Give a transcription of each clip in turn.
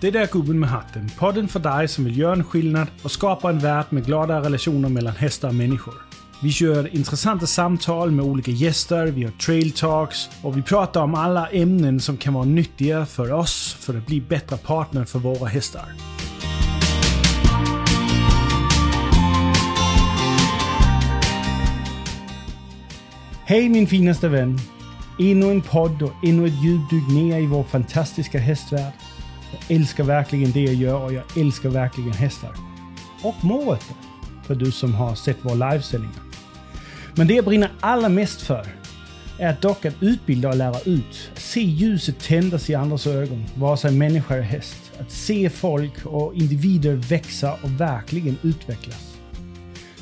Det där Gubben med hatten. Podden för dig som vill göra en skillnad och skapa en värld med glada relationer mellan hästar och människor. Vi kör intressanta samtal med olika gäster, vi har trail talks och vi pratar om alla ämnen som kan vara nyttiga för oss för att bli bättre partner för våra hästar. Hej min finaste vän! Ännu en podd och ännu ett djupdyk ner i vår fantastiska hästvärld. Jag älskar verkligen det jag gör och jag älskar verkligen hästar. Och morötter, för du som har sett våra livesändningar. Men det jag brinner allra mest för är dock att utbilda och lära ut. Att se ljuset tändas i andras ögon, vare sig människa eller häst. Att se folk och individer växa och verkligen utvecklas.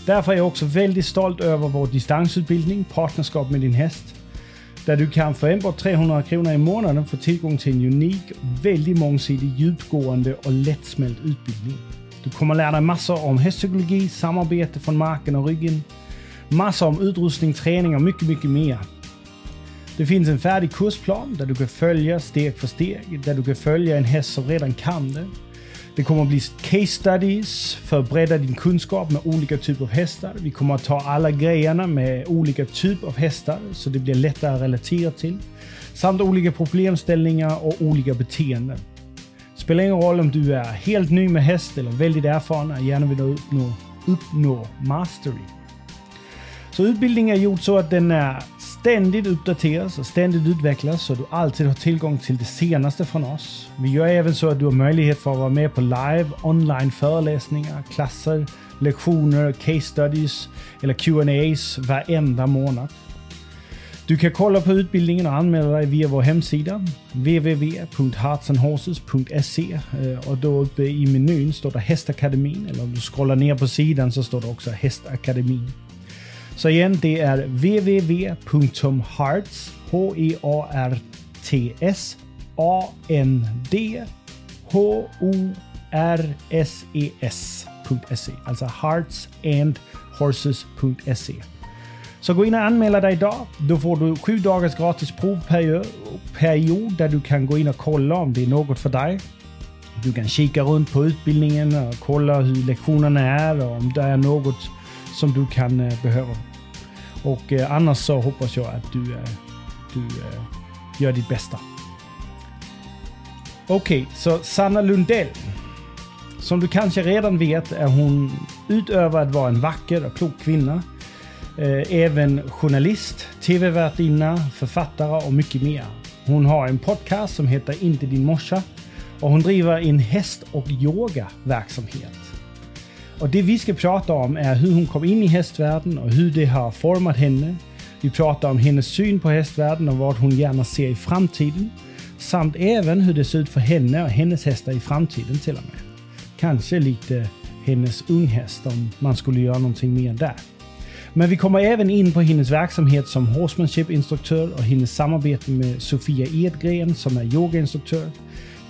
Därför är jag också väldigt stolt över vår distansutbildning, Partnerskap med din häst. Där du kan för enbart 300 kronor i månaden få tillgång till en unik, väldigt mångsidig, djupgående och lättsmält utbildning. Du kommer lära dig massor om hästpsykologi, samarbete från marken och ryggen, massor om utrustning, träning och mycket, mycket mer. Det finns en färdig kursplan där du kan följa steg för steg, där du kan följa en häst som redan kan det. Det kommer att bli case studies för att bredda din kunskap med olika typer av hästar. Vi kommer att ta alla grejerna med olika typer av hästar så det blir lättare att relatera till. Samt olika problemställningar och olika beteenden. Spelar ingen roll om du är helt ny med häst eller väldigt erfaren och gärna vill uppnå, uppnå mastery. Så utbildningen är gjord så att den är ständigt uppdateras och ständigt utvecklas så du alltid har tillgång till det senaste från oss. Vi gör även så att du har möjlighet för att vara med på live online föreläsningar, klasser, lektioner, case studies eller Q&As varenda månad. Du kan kolla på utbildningen och anmäla dig via vår hemsida www.heartsandhorses.se eh, och då uppe i menyn står det Hästakademin eller om du scrollar ner på sidan så står det också Hästakademin. Så igen, det är www.hearts, alltså H-E-A-R-T-S, A-N-D, H-O-R-S-E-S.se. Alltså heartsandhorses.se. Så gå in och anmäla dig idag. Då får du sju dagars gratis provperiod där du kan gå in och kolla om det är något för dig. Du kan kika runt på utbildningen och kolla hur lektionerna är och om det är något som du kan eh, behöva. Och eh, annars så hoppas jag att du, eh, du eh, gör ditt bästa. Okej, okay, så Sanna Lundell. Som du kanske redan vet är hon utöver att vara en vacker och klok kvinna eh, även journalist, tv-värdinna, författare och mycket mer. Hon har en podcast som heter Inte din morsa och hon driver en häst och yogaverksamhet. Och det vi ska prata om är hur hon kom in i hästvärlden och hur det har format henne. Vi pratar om hennes syn på hästvärlden och vad hon gärna ser i framtiden. Samt även hur det ser ut för henne och hennes hästar i framtiden till och med. Kanske lite hennes unghäst om man skulle göra någonting mer där. Men vi kommer även in på hennes verksamhet som horsemanship-instruktör och hennes samarbete med Sofia Edgren som är yogainstruktör.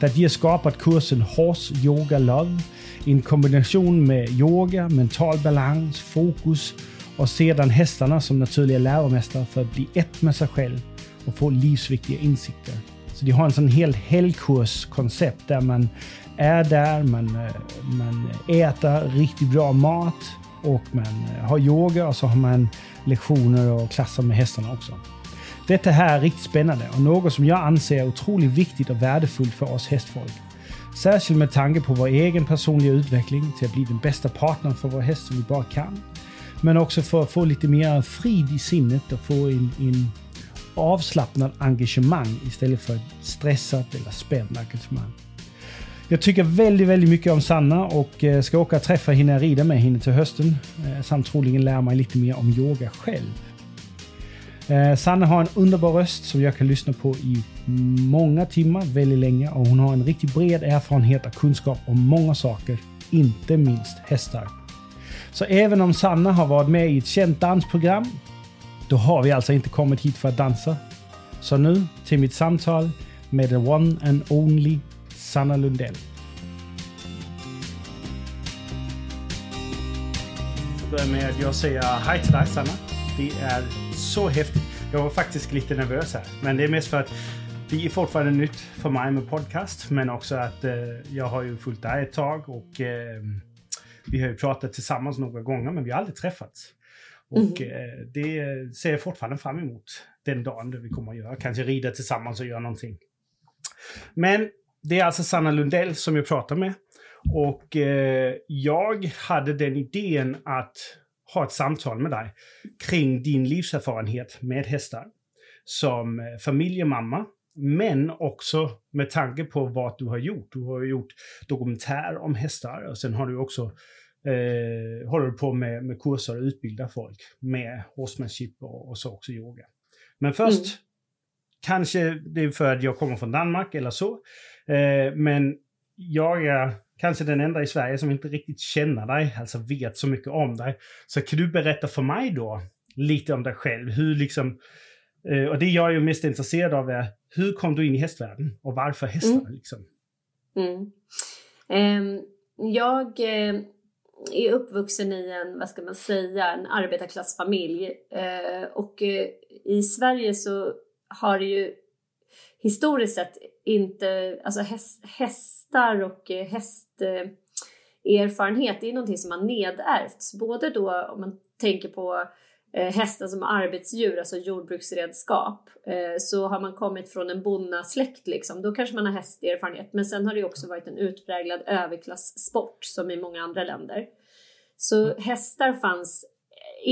Där de har skapat kursen Horse Yoga Love en kombination med yoga, mental balans, fokus och sedan hästarna som naturliga läromästare för att bli ett med sig själv och få livsviktiga insikter. Så de har en sån hel helgkurskoncept där man är där, man, eh, man äter riktigt bra mat och man eh, har yoga och så har man lektioner och klasser med hästarna också. Detta här är riktigt spännande och något som jag anser är otroligt viktigt och värdefullt för oss hästfolk. Särskilt med tanke på vår egen personliga utveckling till att bli den bästa partnern för vår häst som vi bara kan. Men också för att få lite mer frid i sinnet och få en, en avslappnad engagemang istället för ett stressat eller spänt engagemang. Jag tycker väldigt, väldigt mycket om Sanna och eh, ska åka och träffa henne och rida med henne till hösten. Eh, samt troligen lära mig lite mer om yoga själv. Eh, Sanna har en underbar röst som jag kan lyssna på i många timmar väldigt länge och hon har en riktigt bred erfarenhet och kunskap om många saker, inte minst hästar. Så även om Sanna har varit med i ett känt dansprogram, då har vi alltså inte kommit hit för att dansa. Så nu till mitt samtal med the one and only Sanna Lundell. Jag börjar med att jag säger hej till dig Sanna. Det är så häftigt. Jag var faktiskt lite nervös här. Men det är mest för att det är fortfarande nytt för mig med podcast, men också att eh, jag har ju följt dig ett tag och eh, vi har ju pratat tillsammans några gånger, men vi har aldrig träffats. Och mm. eh, det ser jag fortfarande fram emot den dagen då vi kommer att göra. Kanske rida tillsammans och göra någonting. Men det är alltså Sanna Lundell som jag pratar med. Och eh, jag hade den idén att ha ett samtal med dig kring din livserfarenhet med hästar. Som eh, familjemamma, men också med tanke på vad du har gjort. Du har gjort dokumentär om hästar och sen har du också eh, håller du på med, med kurser och utbildar folk med horsemanship och, och så också yoga. Men först, mm. kanske det är för att jag kommer från Danmark eller så, eh, men jag är kanske den enda i Sverige som inte riktigt känner dig, alltså vet så mycket om dig. Så kan du berätta för mig då lite om dig själv? Hur liksom, eh, och det jag är mest intresserad av är, hur kom du in i hästvärlden och varför hästar? Mm. Liksom? Mm. Um, jag uh, är uppvuxen i en, vad ska man säga, en arbetarklassfamilj. Uh, och uh, i Sverige så har det ju historiskt sett inte, alltså häst, hästar och eh, hästerfarenhet, det är någonting som har nedärvts. Både då om man tänker på eh, hästar som arbetsdjur, alltså jordbruksredskap, eh, så har man kommit från en bonnasläkt liksom, då kanske man har hästerfarenhet. Men sen har det också varit en utpräglad överklasssport som i många andra länder. Så mm. hästar fanns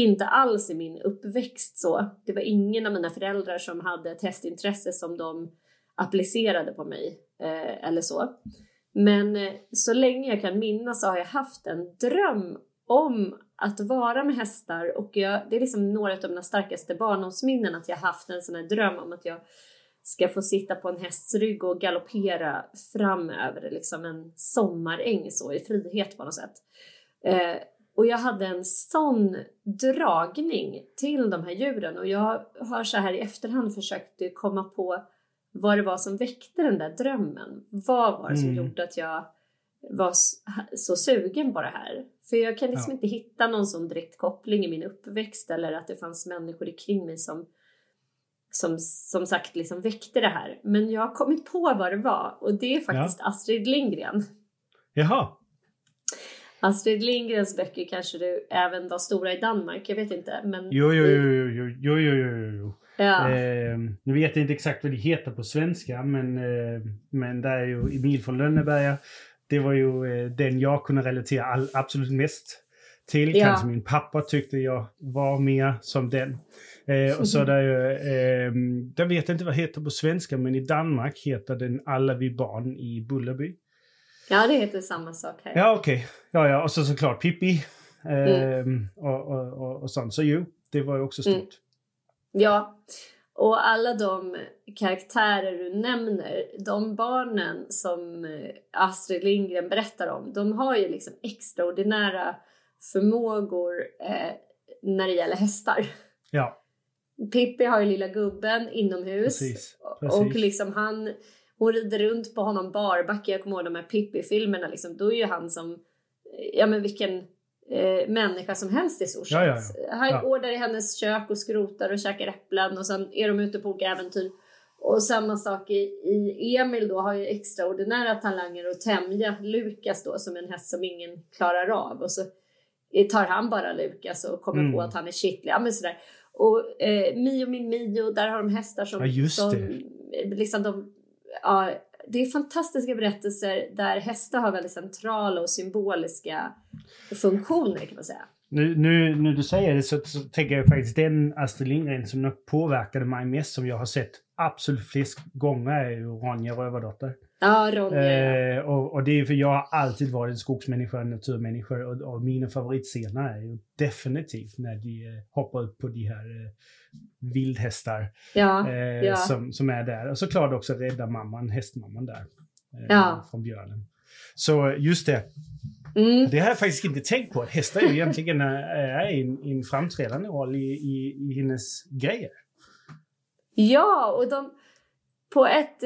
inte alls i min uppväxt så. Det var ingen av mina föräldrar som hade ett hästintresse som de applicerade på mig eh, eller så. Men eh, så länge jag kan minnas så har jag haft en dröm om att vara med hästar och jag, det är liksom några av mina starkaste barndomsminnen att jag haft en sån här dröm om att jag ska få sitta på en hästs rygg och galoppera fram över liksom en sommaräng så i frihet på något sätt. Eh, och jag hade en sån dragning till de här djuren och jag har så här i efterhand försökt komma på vad det var som väckte den där drömmen. Vad var det som mm. gjorde att jag var så sugen på det här? För jag kan liksom ja. inte hitta någon sån direkt koppling i min uppväxt eller att det fanns människor kring mig som som som sagt liksom väckte det här. Men jag har kommit på vad det var och det är faktiskt ja. Astrid Lindgren. Jaha. Astrid Lindgrens böcker kanske du även var stora i Danmark, jag vet inte. Men jo, jo, jo, jo, jo, jo, jo, jo. Ja. Eh, nu vet jag inte exakt vad det heter på svenska, men, eh, men det är ju Emil från Lönneberga. Det var ju eh, den jag kunde relatera all, absolut mest till. Ja. Kanske min pappa tyckte jag var mer som den. Eh, och så där, eh, jag vet inte vad det heter på svenska, men i Danmark heter den Alla vi barn i Bullerby. Ja, det heter samma sak här. Ja, okej. Okay. Ja, ja, och så såklart Pippi. Mm. och, och, och, och sånt. Så jo, det var ju också stort. Mm. Ja, och alla de karaktärer du nämner, de barnen som eh, Astrid Lindgren berättar om, de har ju liksom extraordinära förmågor eh, när det gäller hästar. Ja. Pippi har ju lilla gubben inomhus. Precis, precis. Och liksom han, hon rider runt på honom barbacka. Jag kommer ihåg de här Pippi-filmerna liksom. Då är ju han som, ja men vilken eh, människa som helst i stort sett. Ja, ja, ja. Han går där i hennes kök och skrotar och käkar äpplen och sen är de ute på olika äventyr. Och samma sak i, i Emil då har ju extraordinära talanger att tämja Lukas då som en häst som ingen klarar av. Och så tar han bara Lukas och kommer mm. på att han är kittlig. Ja, men sådär. Och eh, Mio min Mio, där har de hästar som... Ja, just som, det. Liksom de, ja, det är fantastiska berättelser där hästar har väldigt centrala och symboliska funktioner kan man säga. Nu, nu när du säger det så, så tänker jag faktiskt den Astrid Lindgren som påverkade mig mest som jag har sett absolut flest gånger är ju Ronja Rövardotter. Ja, Ronja. Eh, och, och, det är för jag har alltid varit en skogsmänniska, en naturmänniska och, och mina favoritscener är ju definitivt när de eh, hoppar upp på de här eh, vildhästar ja, eh, ja. Som, som är där. Och såklart också rädda mamman, hästmamman där. Eh, ja. Från björnen. Så just det. Mm. Det har jag faktiskt inte tänkt på. Att hästar är egentligen eh, är en, en framträdande roll i, i, i hennes grejer. Ja, och de på ett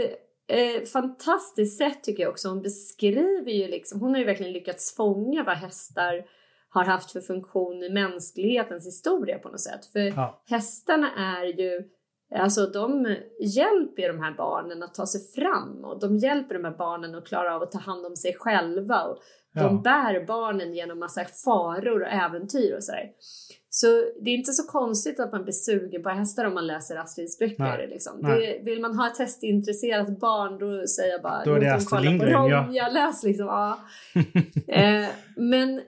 eh, fantastiskt sätt tycker jag också. Hon beskriver ju liksom, hon har ju verkligen lyckats fånga vad hästar har haft för funktion i mänsklighetens historia på något sätt. För ja. hästarna är ju Alltså de hjälper de här barnen att ta sig fram och de hjälper de här barnen att klara av att ta hand om sig själva. Och de Ja. bär barnen genom massa faror och äventyr och sådär. Så det är inte så konstigt att man blir sugen på hästar om man läser Astrids böcker. Nej, Liksom. nej. Det, vill man ha ett hästintresserat barn då säger jag bara Då är det dem Astrid Lindgren, på ja. Ronja, läs liksom. Ja. eh, men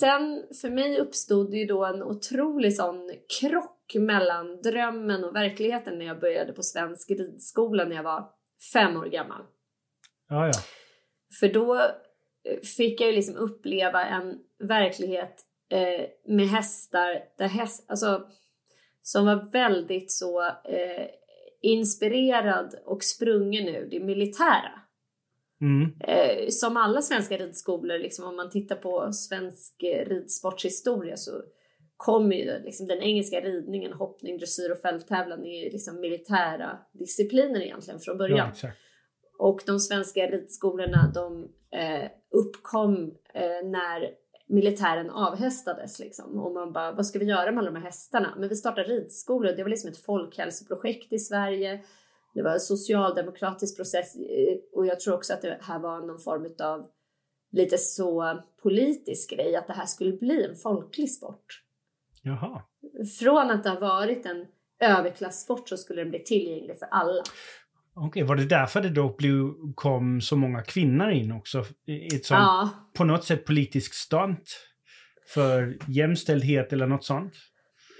sen för mig uppstod det ju då en otrolig sån krock mellan drömmen och verkligheten när jag började på svensk ridskola när jag var fem år gammal. Ja, ja. För då fick jag ju liksom uppleva en verklighet eh, med hästar där häst, alltså, som var väldigt så eh, inspirerad och sprungen ur det militära. Mm. Eh, som alla svenska ridskolor, liksom, om man tittar på svensk eh, ridsportshistoria så kommer ju liksom, den engelska ridningen, hoppning, dressyr och fälttävlan är ju liksom militära discipliner egentligen från början. ja. Och de svenska ridskolorna de uppkom eh, när militären avhästades. Liksom. Och man bara, vad ska vi göra med alla de här hästarna? Men vi startar ridskolor. Det var liksom ett folkhälsoprojekt i Sverige. Det var en socialdemokratisk process eh, och jag tror också att det här var någon form av lite så politisk grej, att det här skulle bli en folklig sport. Jaha. Från att det har varit en överklasssport så skulle den bli tillgänglig för alla. Okej, var det därför det då blev, kom så många kvinnor in också? Ett sånt, Ja, på något sätt politisk stunt? För jämställdhet eller något sånt?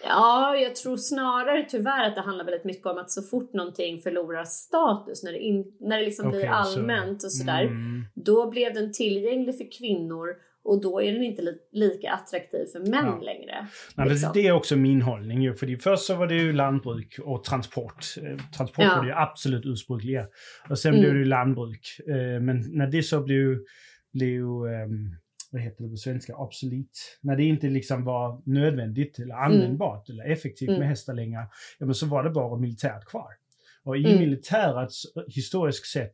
Ja, jag tror snarare tyvärr att det handlar väldigt mycket om att så fort någonting förlorar status, när det, in, när det liksom blir Okej, så- allmänt och sådär, Mm. då blev den tillgänglig för kvinnor och då är den inte li, lika attraktiv för män Ja. längre. Nej, liksom. Det är också min hållning. Ju, för det, först så var det ju lantbruk och transport. Eh, Transport Ja. var det ju absolut ursprungliga. Och sen Mm. blev det ju lantbruk. Eh, Men när det så blev, blev ehm, vad heter det på svenska, obsolet. När det inte liksom var nödvändigt eller användbart eller effektivt Mm. med hästar längre. Ja, men så var det bara militärt kvar. Och i Mm. militärets historiskt sett,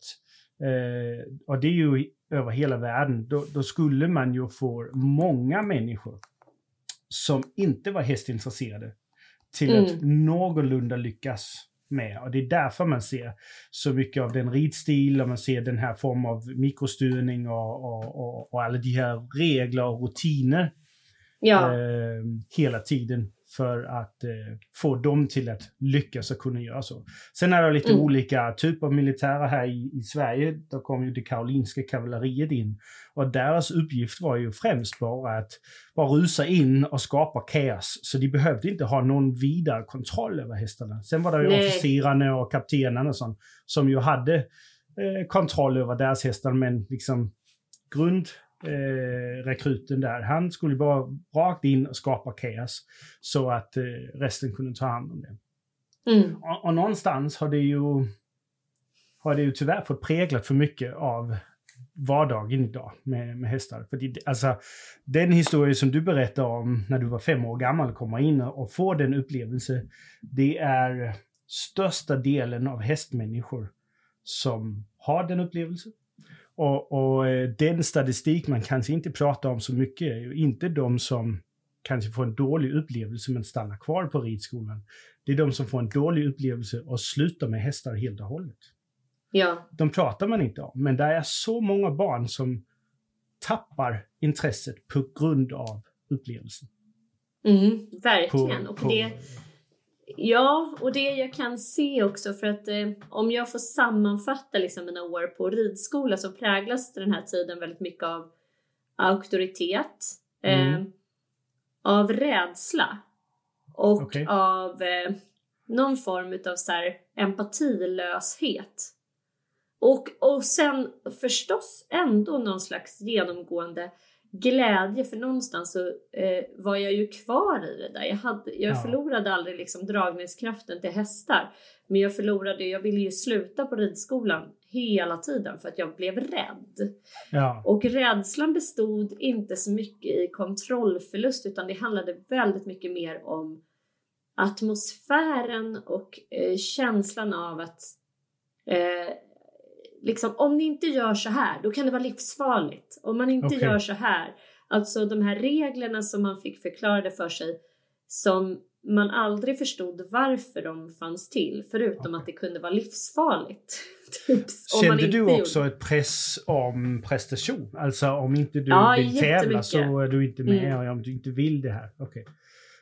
eh, och det är ju över hela världen, då, då skulle man ju få många människor som inte var hästintresserade till Mm. att någorlunda lyckas med. Och det är därför man ser så mycket av den ridstil och man ser den här formen av mikrostyrning och, och, och, och alla de här regler och rutiner Ja, eh, hela tiden för att eh, få dem till att lyckas och kunna göra så. Sen är det lite Mm. olika typer av militära här i, i Sverige. Då kom ju det karolinska kavalleriet in och deras uppgift var ju främst bara att bara rusa in och skapa kaos. Så de behövde inte ha någon vidare kontroll över hästarna. Sen var det ju Nej. officerarna och kaptenerna och sånt, som ju hade eh, kontroll över deras hästar, men liksom grund eh, rekruten där, han skulle bara rakt in och skapa kaos så att eh, resten kunde ta hand om det. mm. Och, och någonstans har det ju har det ju tyvärr fått präglat för mycket av vardagen idag med, med hästar. För det, alltså, den historia som du berättar om när du var fem år gammal, komma in och få den upplevelse, det är största delen av hästmänniskor som har den upplevelsen. Och, och eh, den statistik man kanske inte pratar om så mycket är ju inte de som kanske får en dålig upplevelse men stannar kvar på ridskolan. Det är de som får en dålig upplevelse och slutar med hästar helt och hållet. ja, De pratar man inte om, men det är så många barn som tappar intresset på grund av upplevelsen. mm, På, verkligen. och på, det, Ja, och det jag kan se också för att eh, om jag får sammanfatta liksom mina år på ridskola så präglas den här tiden väldigt mycket av auktoritet, eh, Mm. av rädsla och Okej. av eh, någon form utav så här empatilöshet. Och, och sen förstås ändå någon slags genomgående glädje för någonstans så eh, var jag ju kvar i det där. Jag, hade, jag Ja. förlorade aldrig liksom dragningskraften till hästar. Men jag förlorade, jag ville ju sluta på ridskolan hela tiden för att jag blev rädd. Ja, Och rädslan bestod inte så mycket i kontrollförlust utan det handlade väldigt mycket mer om atmosfären och eh, känslan av att eh, liksom, om ni inte gör så här, då kan det vara livsfarligt. Om man inte Okej. gör så här, alltså de här reglerna som man fick förklarade för sig som man aldrig förstod varför de fanns till förutom okay. att det kunde vara livsfarligt. Typ, Kände du också gjorde. ett press om prestation? Alltså om inte du ja, vill tävla så är du inte med mm. och om du inte vill det här. Okay.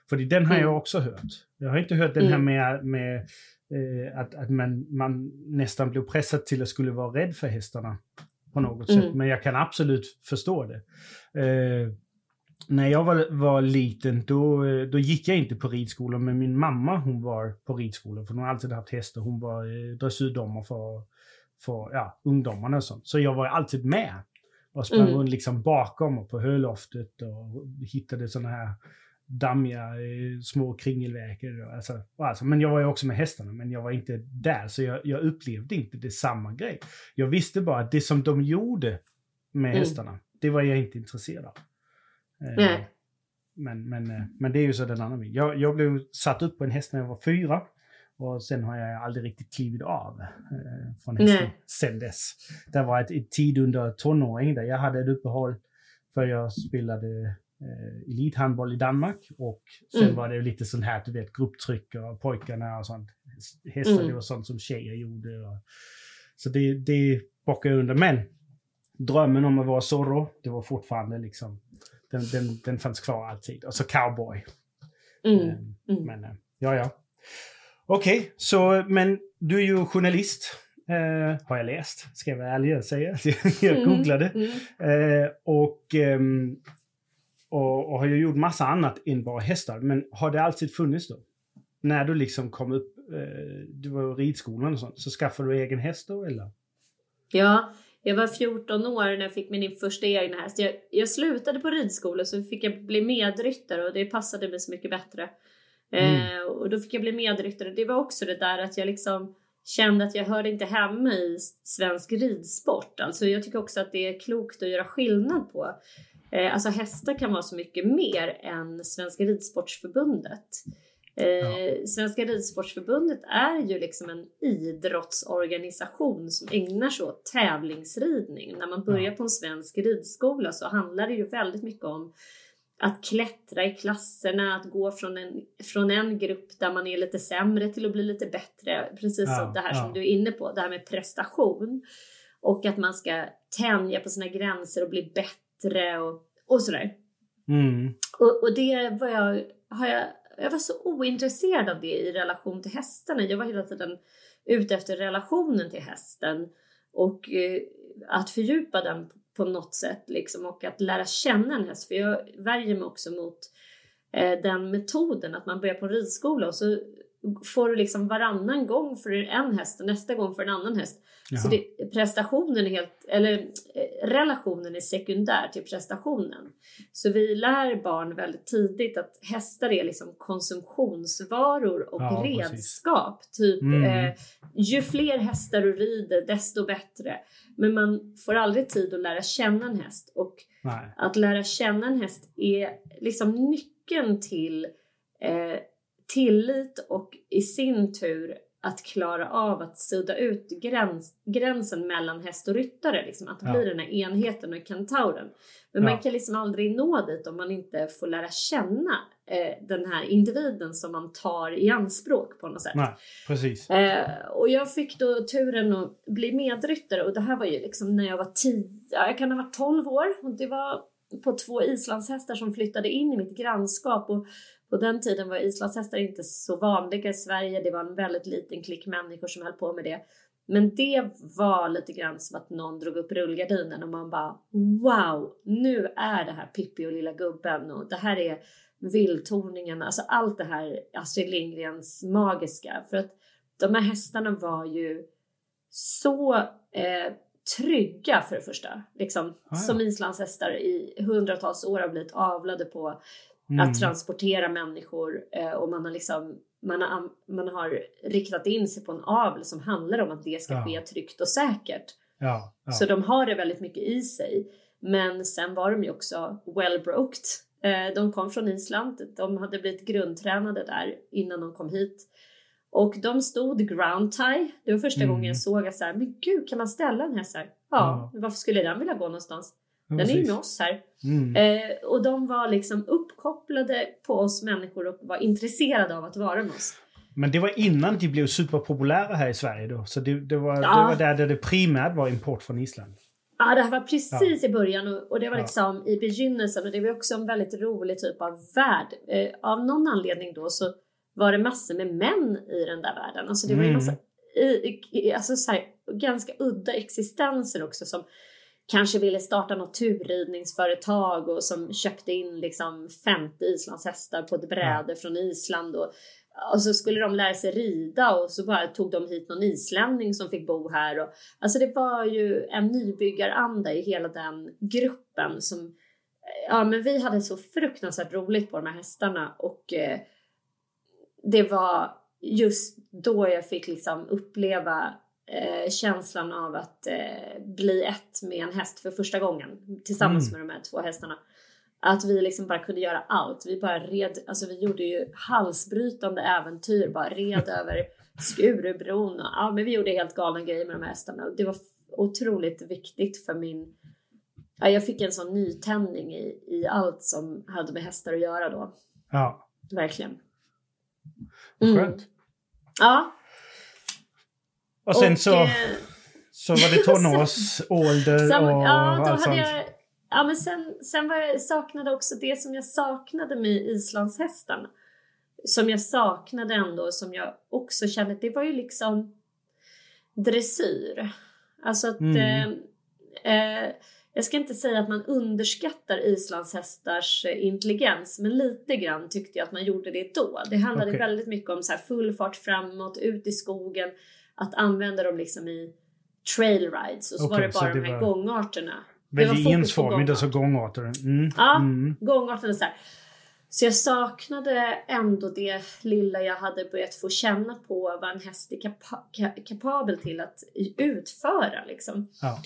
För den har mm. jag också hört. Jag har inte hört den här mm. med, med eh, att, att man, man nästan blev pressad till att skulle vara rädd för hästarna på något sätt. Mm. Men jag kan absolut förstå det. Eh, när jag var, var liten då, då gick jag inte på ridskolan men min mamma hon var på ridskolan för hon har alltid haft hästar. Hon var eh, dressyrdomare för, för ja, ungdomarna och sånt. Så jag var alltid med och sprang mm. liksom bakom och på höloftet och hittade sådana här dammiga eh, små kringelverkor. Alltså, alltså, men jag var ju också med hästarna, men jag var inte där, så jag, jag upplevde inte det samma grej. Jag visste bara att det som de gjorde med mm. hästarna, det var jag inte intresserad av. Nej. Men, men, eh, men det är ju så den andra jag, jag blev satt upp på en häst när jag var fyra. Och sen har jag aldrig riktigt klivit av eh, från hästen sen dess. Det var ett, ett tid under tonåring där jag hade ett uppehåll för jag spelade eh, elithandboll i Danmark och sen mm. var det lite sånt här, du vet, grupptryck och pojkarna och sånt. Hästar, mm. det var sånt som tjejer gjorde. Och, så det, det bockade jag under. Men drömmen om att vara Zorro, det var fortfarande liksom, den, den, den fanns kvar alltid. Och så cowboy. Mm. Eh, mm. Men, eh, ja, ja. Okej, okay, så men du är ju journalist. Uh, har jag läst, ska jag vara ärlig och säga. jag mm, googlade. Mm. Uh, och um, och, och har ju gjort massa annat än bara hästar. Men har det alltid funnits då? När du liksom kom upp, eh, du var i ridskolan och sånt, så skaffade du egen häst då eller? Ja, jag var 14 år när jag fick min första egna häst. Jag, jag slutade på ridskola så fick jag bli medryttare och det passade mig så mycket bättre. Mm. Eh, och då fick jag bli medryttare. Det var också det där att jag liksom kände att jag hörde inte hemma i svensk ridsport. Alltså jag tycker också att det är klokt att göra skillnad på Eh, alltså hästar kan vara så mycket mer än Svenska Ridsportsförbundet. Eh, ja. Svenska Ridsportsförbundet är ju liksom en idrottsorganisation som ägnar sig åt tävlingsridning. När man börjar ja. på en svensk ridskola så handlar det ju väldigt mycket om att klättra i klasserna, att gå från en, från en grupp där man är lite sämre till att bli lite bättre. Precis ja, som det här ja. som du är inne på, det här med prestation. Och att man ska tänja på sina gränser och bli bättre bättre och, och sådär. Mm. Och, och det var jag, har jag, jag var så ointresserad av det i relation till hästarna. Jag var hela tiden ute efter relationen till hästen och eh, att fördjupa den på något sätt liksom och att lära känna en häst. För jag värjer mig också mot eh, den metoden att man börjar på ridskola och så får du liksom varannan gång för en häst och nästa gång för en annan häst. Jaha. Så det, prestationen är helt, eller eh, relationen är sekundär till prestationen. Så vi lär barn väldigt tidigt att hästar är liksom konsumtionsvaror och ja, redskap. Precis. Typ mm. eh, ju fler hästar du rider desto bättre. Men man får aldrig tid att lära känna en häst och Nej. att lära känna en häst är liksom nyckeln till eh, tillit och i sin tur att klara av att sudda ut gräns, gränsen mellan häst och ryttare, liksom, att ja. bli den här enheten och kentauren. Men ja. man kan liksom aldrig nå dit om man inte får lära känna eh, den här individen som man tar i anspråk på något sätt. Nej, precis. Eh, och jag fick då turen att bli medryttare och det här var ju liksom när jag var 10, jag kan ha varit 12 år och det var på två islandshästar som flyttade in i mitt grannskap och på den tiden var islandshästar inte så vanliga i Sverige. Det var en väldigt liten klick människor som höll på med det. Men det var lite grann som att någon drog upp rullgardinen och man bara wow, nu är det här Pippi och lilla gubben och det här är vildtorningen, alltså allt det här Astrid Lindgrens magiska. För att de här hästarna var ju så eh, trygga för det första. Liksom, ah, ja. Som islandshästar i hundratals år har blivit avlade på Mm. Att transportera människor eh, och man har liksom man har, man har riktat in sig på en avel som handlar om att det ska ja. ske tryggt och säkert. Ja, ja. Så de har det väldigt mycket i sig. Men sen var de ju också well-broked. Eh, de kom från Island. De hade blivit grundtränade där innan de kom hit. Och de stod ground tie. Det var första mm. gången jag såg att så här, men gud kan man ställa en häst här? Ja, varför skulle den vilja gå någonstans? Den är ju med oss här. Mm. Eh, och de var liksom uppkopplade på oss människor och var intresserade av att vara med oss. Men det var innan de blev superpopulära här i Sverige då. Så det, det, var, Ja. det var där, där det primärt var import från Island. Ja, det här var precis i början och, och det var Ja. liksom i begynnelsen och det var också en väldigt rolig typ av värld. Eh, av någon anledning då så var det massor med män i den där världen. Alltså det var ju Mm. massa, i, i, alltså så här, ganska udda existenser också som kanske ville starta något turridningsföretag och som köpte in liksom 50 islandshästar på ett bräde från Island och, och så skulle de lära sig rida och så bara tog de hit någon islänning som fick bo här och alltså det var ju en nybyggaranda i hela den gruppen som ja men vi hade så fruktansvärt roligt på de här hästarna och eh, det var just då jag fick liksom uppleva eh, känslan av att eh, bli ett med en häst för första gången tillsammans Mm. med de här två hästarna. Att vi liksom bara kunde göra allt. Vi bara red, alltså vi gjorde ju halsbrytande äventyr, bara red över Skurubron. och- Ja, men vi gjorde helt galna grejer med de här hästarna och det var otroligt viktigt för min Ja, jag fick en sån nytändning i, i allt som hade med hästar att göra då. Ja, Verkligen. skönt. Ja. Och sen och, så, eh, så var det tonårsålder och ja, då allt sånt. jag, ja, men sen, sen var jag, saknade också det som jag saknade med islandshästarna. Som jag saknade ändå, som jag också kände, det var ju liksom dressyr. Alltså att... Mm. Eh, eh, jag ska inte säga att man underskattar islandshästars eh, intelligens, men lite grann tyckte jag att man gjorde det då. Det handlade Okej. väldigt mycket om så här full fart framåt, ut i skogen, att använda dem liksom i trail rides och så Okej, var det bara det de här var gångarterna. Det var Väldigt fokus på ensformigt, alltså gångart. gångarter. Mm. Ja. Mm. Gångarterna så här. Så jag saknade ändå det lilla jag hade börjat få känna på vad en häst är kapa- ka- kapabel till att utföra liksom. Ja.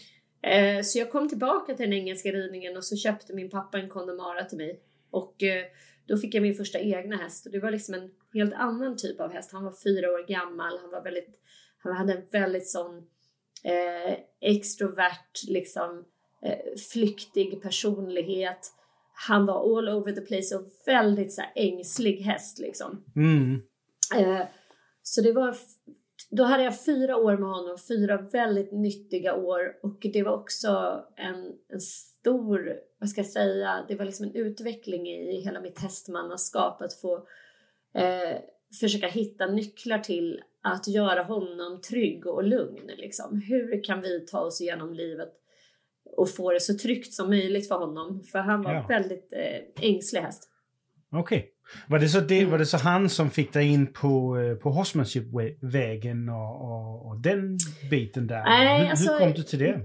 Eh, så jag kom tillbaka till den engelska ridningen och så köpte min pappa en Connemara till mig. Och eh, då fick jag min första egna häst och det var liksom en helt annan typ av häst. Han var fyra år gammal, han var väldigt, han hade en väldigt sån eh, extrovert, liksom eh, flyktig personlighet. Han var all over the place och väldigt så här, ängslig häst liksom. Mm. Eh, så det var, då hade jag fyra år med honom, fyra väldigt nyttiga år och det var också en, en stor, vad ska jag säga, det var liksom en utveckling i hela mitt hästmannaskap att få eh, försöka hitta nycklar till att göra honom trygg och lugn. Liksom. Hur kan vi ta oss igenom livet och få det så tryggt som möjligt för honom? För han var Ja. väldigt eh, ängslig häst. Okej. Var, det så det, Mm. var det så han som fick dig in på, eh, på horsemanship-vägen och, och, och den biten där? Nej, hur, alltså- hur kom du till det?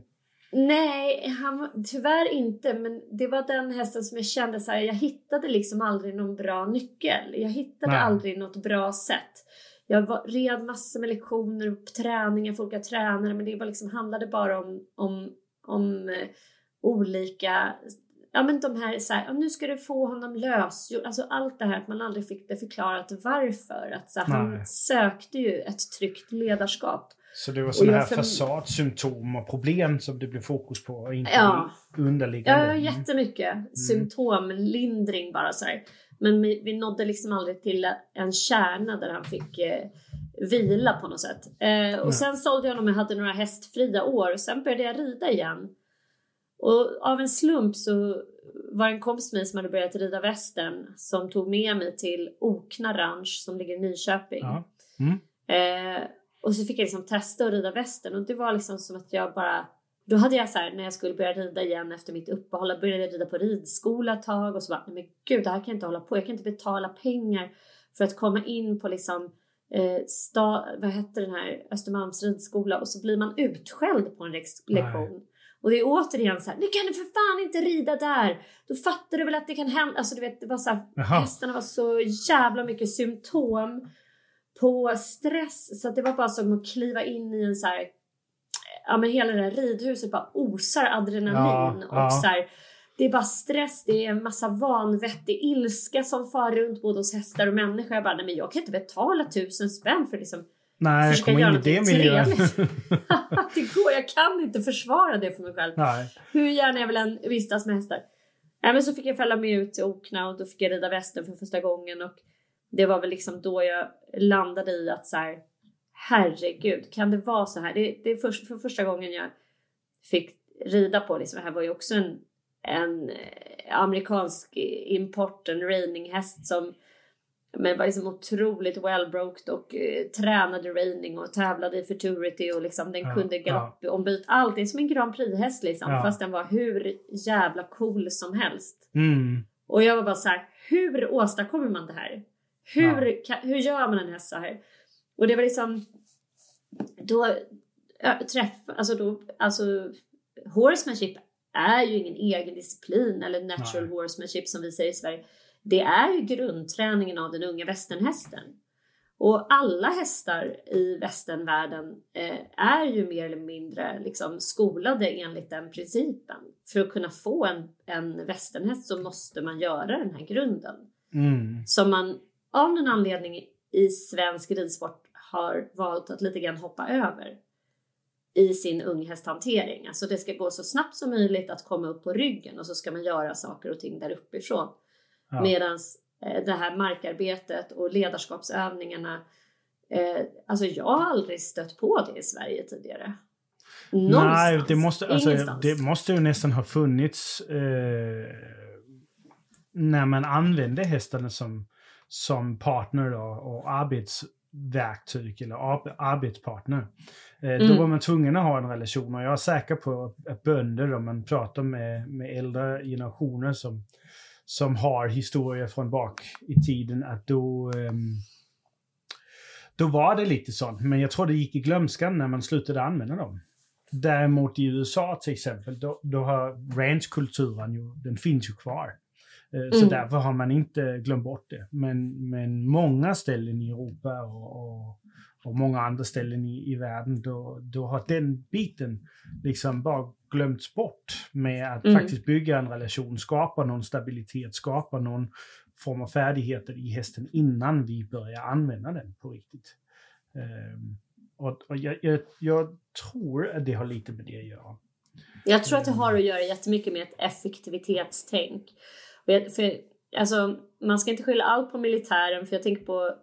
Nej, han, tyvärr inte. Men det var den hästen som jag kände så här, jag hittade liksom aldrig någon bra nyckel. Jag hittade Nej. aldrig något bra sätt. Jag var, red massor med lektioner och träningar för olika tränare men det var liksom, handlade bara om, om, om eh, olika, ja men de här, så här nu ska du få honom lös. Alltså allt det här att man aldrig fick det förklarat varför. Att så här, han sökte ju ett tryggt ledarskap. Så det var sådana här förm- fasadsymptom och problem som det blev fokus på och inte Ja. underliggande? Ja, Mm. jättemycket. Symptomlindring bara så här. Men vi, vi nådde liksom aldrig till en kärna där han fick eh, vila på något sätt. Eh, och sen sålde jag honom och hade några hästfria år och sen började jag rida igen. Och av en slump så var en kompis med mig som hade börjat rida västern som tog med mig till Okna Ranch som ligger i Nyköping. Ja. Mm. Eh, och så fick jag liksom testa att rida västern och det var liksom som att jag bara då hade jag så här, när jag skulle börja rida igen efter mitt uppehåll, jag började rida på ridskola ett tag och så bara, men gud det här kan jag inte hålla på, jag kan inte betala pengar för att komma in på liksom eh, sta, vad hette den här, Östermalms ridskola? Och så blir man utskälld på en lektion. Och det är återigen så här, nu kan du för fan inte rida där! Då fattar du väl att det kan hända, alltså du vet det var så här, hästarna var så jävla mycket symptom på stress så att det var bara som att kliva in i en så här, ja men hela det här ridhuset bara osar adrenalin Ja, och ja. så här, det är bara stress, det är en massa vanvettig ilska som far runt både hos hästar och människor. Jag bara, nej men jag kan inte betala tusen spänn för liksom Nej, jag kommer in i det miljön. det går, jag kan inte försvara det för mig själv. Nej. Hur gärna jag vill än vistas med hästar. Nej, men så fick jag följa med ut till Okna och då fick jag rida västen för första gången. Och det var väl liksom då jag landade i att så här, herregud, kan det vara så här? Det, det är för, för första gången jag fick rida på liksom. Det här var ju också en, en amerikansk import, en reininghäst som men var liksom otroligt well-broked och eh, tränade reining och tävlade i futurity och liksom den ja, kunde galoppombyta ja. allt. Det är som en Grand Prix-häst liksom. Ja. Fast den var hur jävla cool som helst. Mm. Och jag var bara så här, hur åstadkommer man det här? Hur, ja. kan, hur gör man en häst så här? Och det var liksom då träff, alltså då, alltså horsemanship är ju ingen egen disciplin eller natural Nej. horsemanship som vi säger i Sverige det är ju grundträningen av den unga västernhästen. Och alla hästar i västernvärlden eh, är ju mer eller mindre liksom skolade enligt den principen. För att kunna få en, en västernhäst så måste man göra den här grunden. Mm. Som man av någon anledning i svensk ridsport har valt att lite grann hoppa över i sin unghästhantering. Alltså det ska gå så snabbt som möjligt att komma upp på ryggen och så ska man göra saker och ting där uppifrån. Ja. Medan eh, det här markarbetet och ledarskapsövningarna eh, Alltså jag har aldrig stött på det i Sverige tidigare. Någonstans. Nej, det måste, alltså, det måste ju nästan ha funnits eh, när man använde hästarna som, som partner då, och arbetsverktyg eller arbetspartner. Eh, mm. Då var man tvungen att ha en relation och jag är säker på att bönder, om man pratar med, med äldre generationer som som har historia från bak i tiden att då um, då var det lite sånt, men jag tror det gick i glömskan när man slutade använda dem. Däremot i USA till exempel, då, då har ranchkulturen ju, den finns ju kvar. Eh, mm. Så därför har man inte glömt bort det. Men, men många ställen i Europa och, och, och många andra ställen i, i världen, då, då har den biten liksom bara glömts bort med att mm. faktiskt bygga en relation, skapa någon stabilitet, skapa någon form av färdigheter i hästen innan vi börjar använda den på riktigt. Um, och, och jag, jag, jag, tror att det har lite med det att göra. Jag tror att det har att göra jättemycket med ett effektivitetstänk. För, alltså, man ska inte skylla allt på militären, för jag tänker på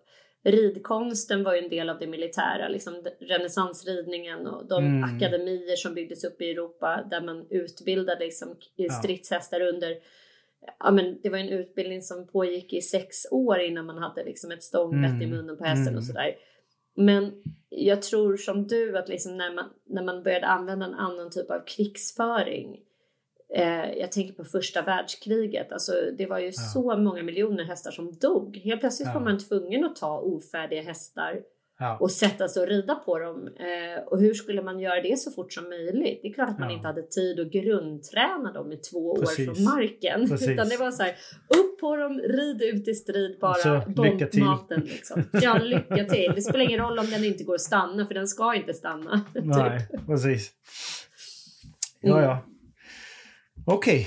ridkonsten var ju en del av det militära, liksom renässansridningen och de mm. akademier som byggdes upp i Europa där man utbildade liksom stridshästar under Ja, men det var en utbildning som pågick i sex år innan man hade liksom ett stångbett mm. i munnen på hästen mm. och sådär. Men jag tror som du att liksom när, man, när man började använda en annan typ av krigsföring Eh, jag tänker på första världskriget. Alltså, det var ju ja. så många miljoner hästar som dog. Helt plötsligt ja. var man tvungen att ta ofärdiga hästar ja. och sätta sig och rida på dem. Eh, och hur skulle man göra det så fort som möjligt? Det är klart att man inte hade tid att grundträna dem i två Precis. år från marken. Precis. Utan det var så här, upp på dem, rid ut i strid bara. Bombmaten liksom. Ja, lycka till. Det spelar ingen roll om den inte går att stanna, för den ska inte stanna. Nej, typ. precis. Ja, ja. Okej, okay.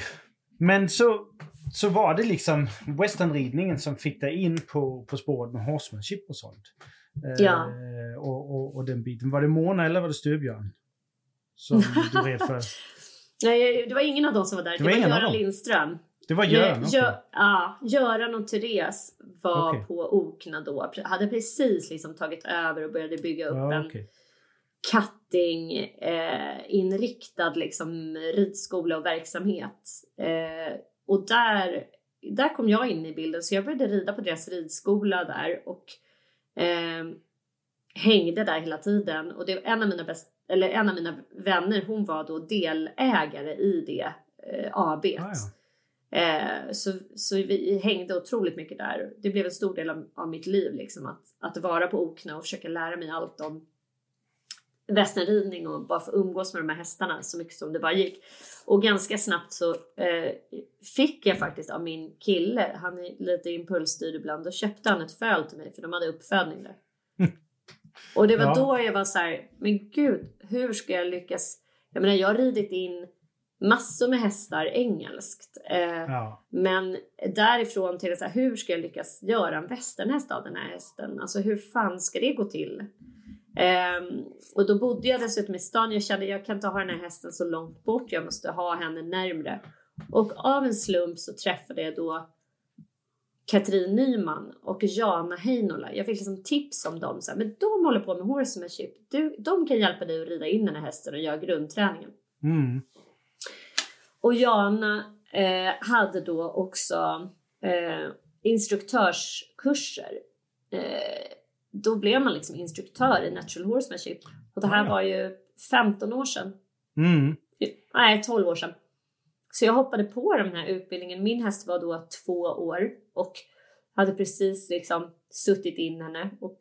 men så, så var det liksom westernridningen som fick dig in på, på spåret med horsemanship och sånt. Ja. Eh, och, och, och, den biten. Var det Mona eller var det Styrbjörn? Som du red för? Nej, det var ingen av dem som var där. Det, det var, var Göran Lindström. Det var Göran? Okay. Gö ja, Göran och Therese var okay. på Okna då. Hade precis liksom tagit över och började bygga upp ja, en okay cutting eh, inriktad liksom ridskola och verksamhet. Eh, och där, där kom jag in i bilden så jag började rida på deras ridskola där och eh, hängde där hela tiden och det var en av mina bäst, eller en av mina vänner hon var då delägare i det eh, AB. Ah, ja. Eh, så, så vi hängde otroligt mycket där. Det blev en stor del av, av mitt liv liksom att, att vara på Okna och försöka lära mig allt om västernridning och bara få umgås med de här hästarna så mycket som det bara gick. Och ganska snabbt så eh, fick jag faktiskt av min kille, han är lite impulsstyrd ibland, då köpte han ett föl till mig för de hade uppfödning där. Och det var ja. då jag var så här, men gud, hur ska jag lyckas? Jag menar, jag har ridit in massor med hästar engelskt. Eh, ja. Men därifrån till så här, hur ska jag lyckas göra en västernhäst av den här hästen? Alltså hur fan ska det gå till? Um, och då bodde jag dessutom i stan. Jag kände jag kan inte ha den här hästen så långt bort. Jag måste ha henne närmre. Och av en slump så träffade jag då Katrin Nyman och Jana Heinola. Jag fick liksom tips om dem. Så här, men de håller på med horsemanship. Du, de kan hjälpa dig att rida in den här hästen och göra grundträningen. Mm. Och Jana eh, hade då också eh, instruktörskurser. Eh, då blev man liksom instruktör i natural horsemanship. Och det här var ju 15 år sedan. Mm. Nej, 12 år sedan. Så jag hoppade på den här utbildningen. Min häst var då två år och hade precis liksom suttit in henne och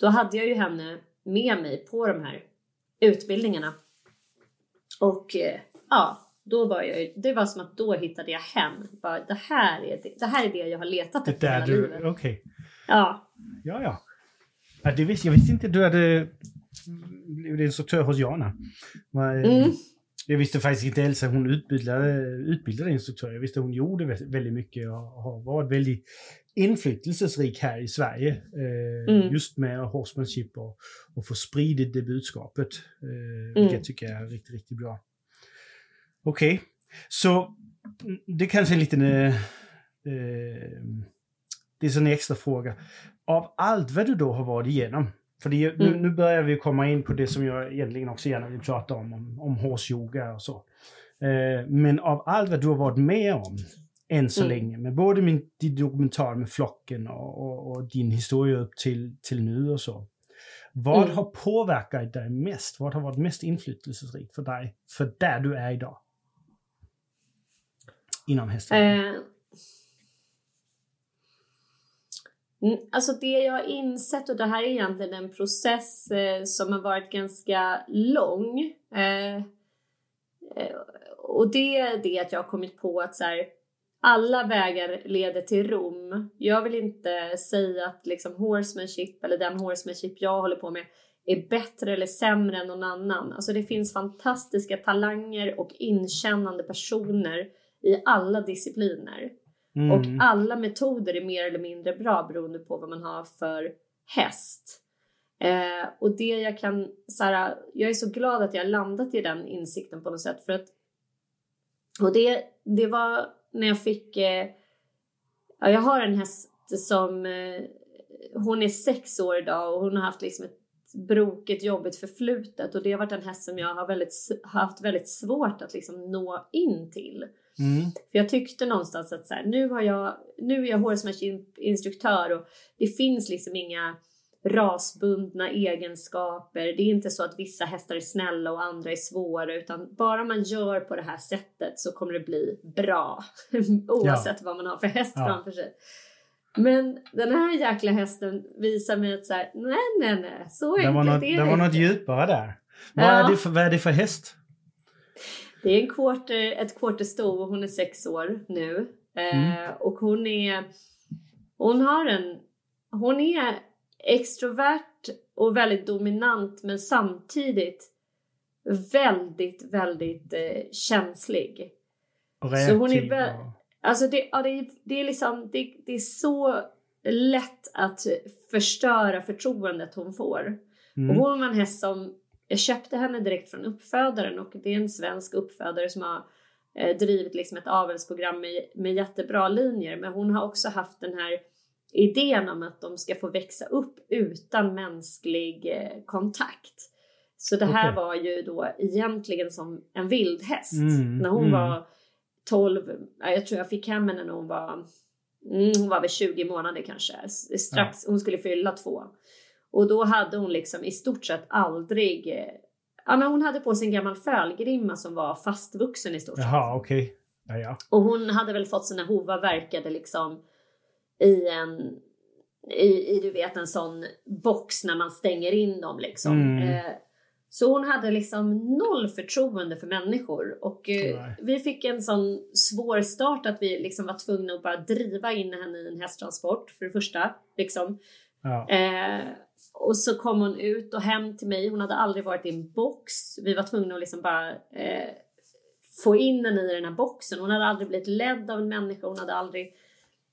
då hade jag ju henne med mig på de här utbildningarna. Och eh, ja, då var jag det var som att då hittade jag hem. Bara, det, här är det, det här är det jag har letat efter hela du, livet. Okay. Ja. Ja, ja. Ja det visste, jag visste inte du hade blivit instruktör hos Jana. Mm. Jag visste faktiskt inte Elsa, hon utbildade, utbildade instruktör. Jag visste hon gjorde väldigt mycket och har varit väldigt inflytelserik här i Sverige. Eh, mm. Just med horsemanship och, och få spridit det budskapet. Eh, mm. Vilket jag tycker är riktigt, riktigt bra. Okej, okay. så det kanske är en liten... Eh, eh, det är en extra fråga. Av allt vad du då har varit igenom, för det, mm. nu, nu, börjar vi komma in på det som jag egentligen också gärna vill prata om, om, om horse-yoga och så. Eh, men av allt vad du har varit med om än så mm. länge, med både min, din dokumentär med flocken och, och, och, din historia upp till, till nu och så. Vad mm. har påverkat dig mest? Vad har varit mest inflytelserikt för dig, för där du är idag? Inom hästen? Eh. Mm, Mm, alltså det jag har insett, och det här är egentligen en process eh, som har varit ganska lång. Eh, eh och det är det att jag har kommit på att så här, alla vägar leder till Rom. Jag vill inte säga att liksom horsemanship eller den horsemanship jag håller på med är bättre eller sämre än någon annan. Alltså det finns fantastiska talanger och inkännande personer i alla discipliner. Mm. Och alla metoder är mer eller mindre bra beroende på vad man har för häst. Eh, och det jag kan, så här, jag är så glad att jag har landat i den insikten på något sätt för att och det, det var när jag fick, eh, ja, jag har en häst som, eh, hon är sex år idag och hon har haft liksom ett brokigt, jobbigt förflutet och det har varit en häst som jag har väldigt, haft väldigt svårt att liksom nå in till. Mm. För jag tyckte någonstans att så här, nu, har jag, nu är jag hårsmash-instruktör och det finns liksom inga rasbundna egenskaper. Det är inte så att vissa hästar är snälla och andra är svåra utan bara man gör på det här sättet så kommer det bli bra. Oavsett ja. vad man har för häst ja. framför sig. Men den här jäkla hästen visar mig att så här, nej, nej, nej, så det var något, det, det var något djupare där. Vad, ja. är det för, vad är det för häst? Det är en quarter, ett quartersto och hon är sex år nu. Mm. Eh, och hon är, hon har en, hon är extrovert och väldigt dominant men samtidigt väldigt, väldigt eh, känslig. Reaktiv. Så hon är väl, alltså det, ja, det, är, det är liksom, det, det är så lätt att förstöra förtroendet hon får. Mm. Och hon var en häst som jag köpte henne direkt från uppfödaren och det är en svensk uppfödare som har eh, drivit liksom ett avelsprogram med, med jättebra linjer. Men hon har också haft den här idén om att de ska få växa upp utan mänsklig eh, kontakt. Så det här okay. var ju då egentligen som en vildhäst. Mm, när hon mm. var 12, jag tror jag fick hem henne när hon var, mm, hon var väl 20 månader kanske. Strax, ja. hon skulle fylla två. Och då hade hon liksom i stort sett aldrig eh, Ja, men hon hade på sig en gammal fölgrimma som var fastvuxen i stort sett. Jaha, okej. Okay. Ja, ja. Och hon hade väl fått sina hovar verkade liksom i en i, i du vet en sån box när man stänger in dem liksom. Mm. Eh, så hon hade liksom noll förtroende för människor och eh, vi fick en sån svår start att vi liksom var tvungna att bara driva in henne i en hästtransport för det första. Liksom. Ja. Eh, och så kom hon ut och hem till mig. Hon hade aldrig varit i en box. Vi var tvungna att liksom bara eh, få in henne i den här boxen. Hon hade aldrig blivit ledd av en människa. Hon hade aldrig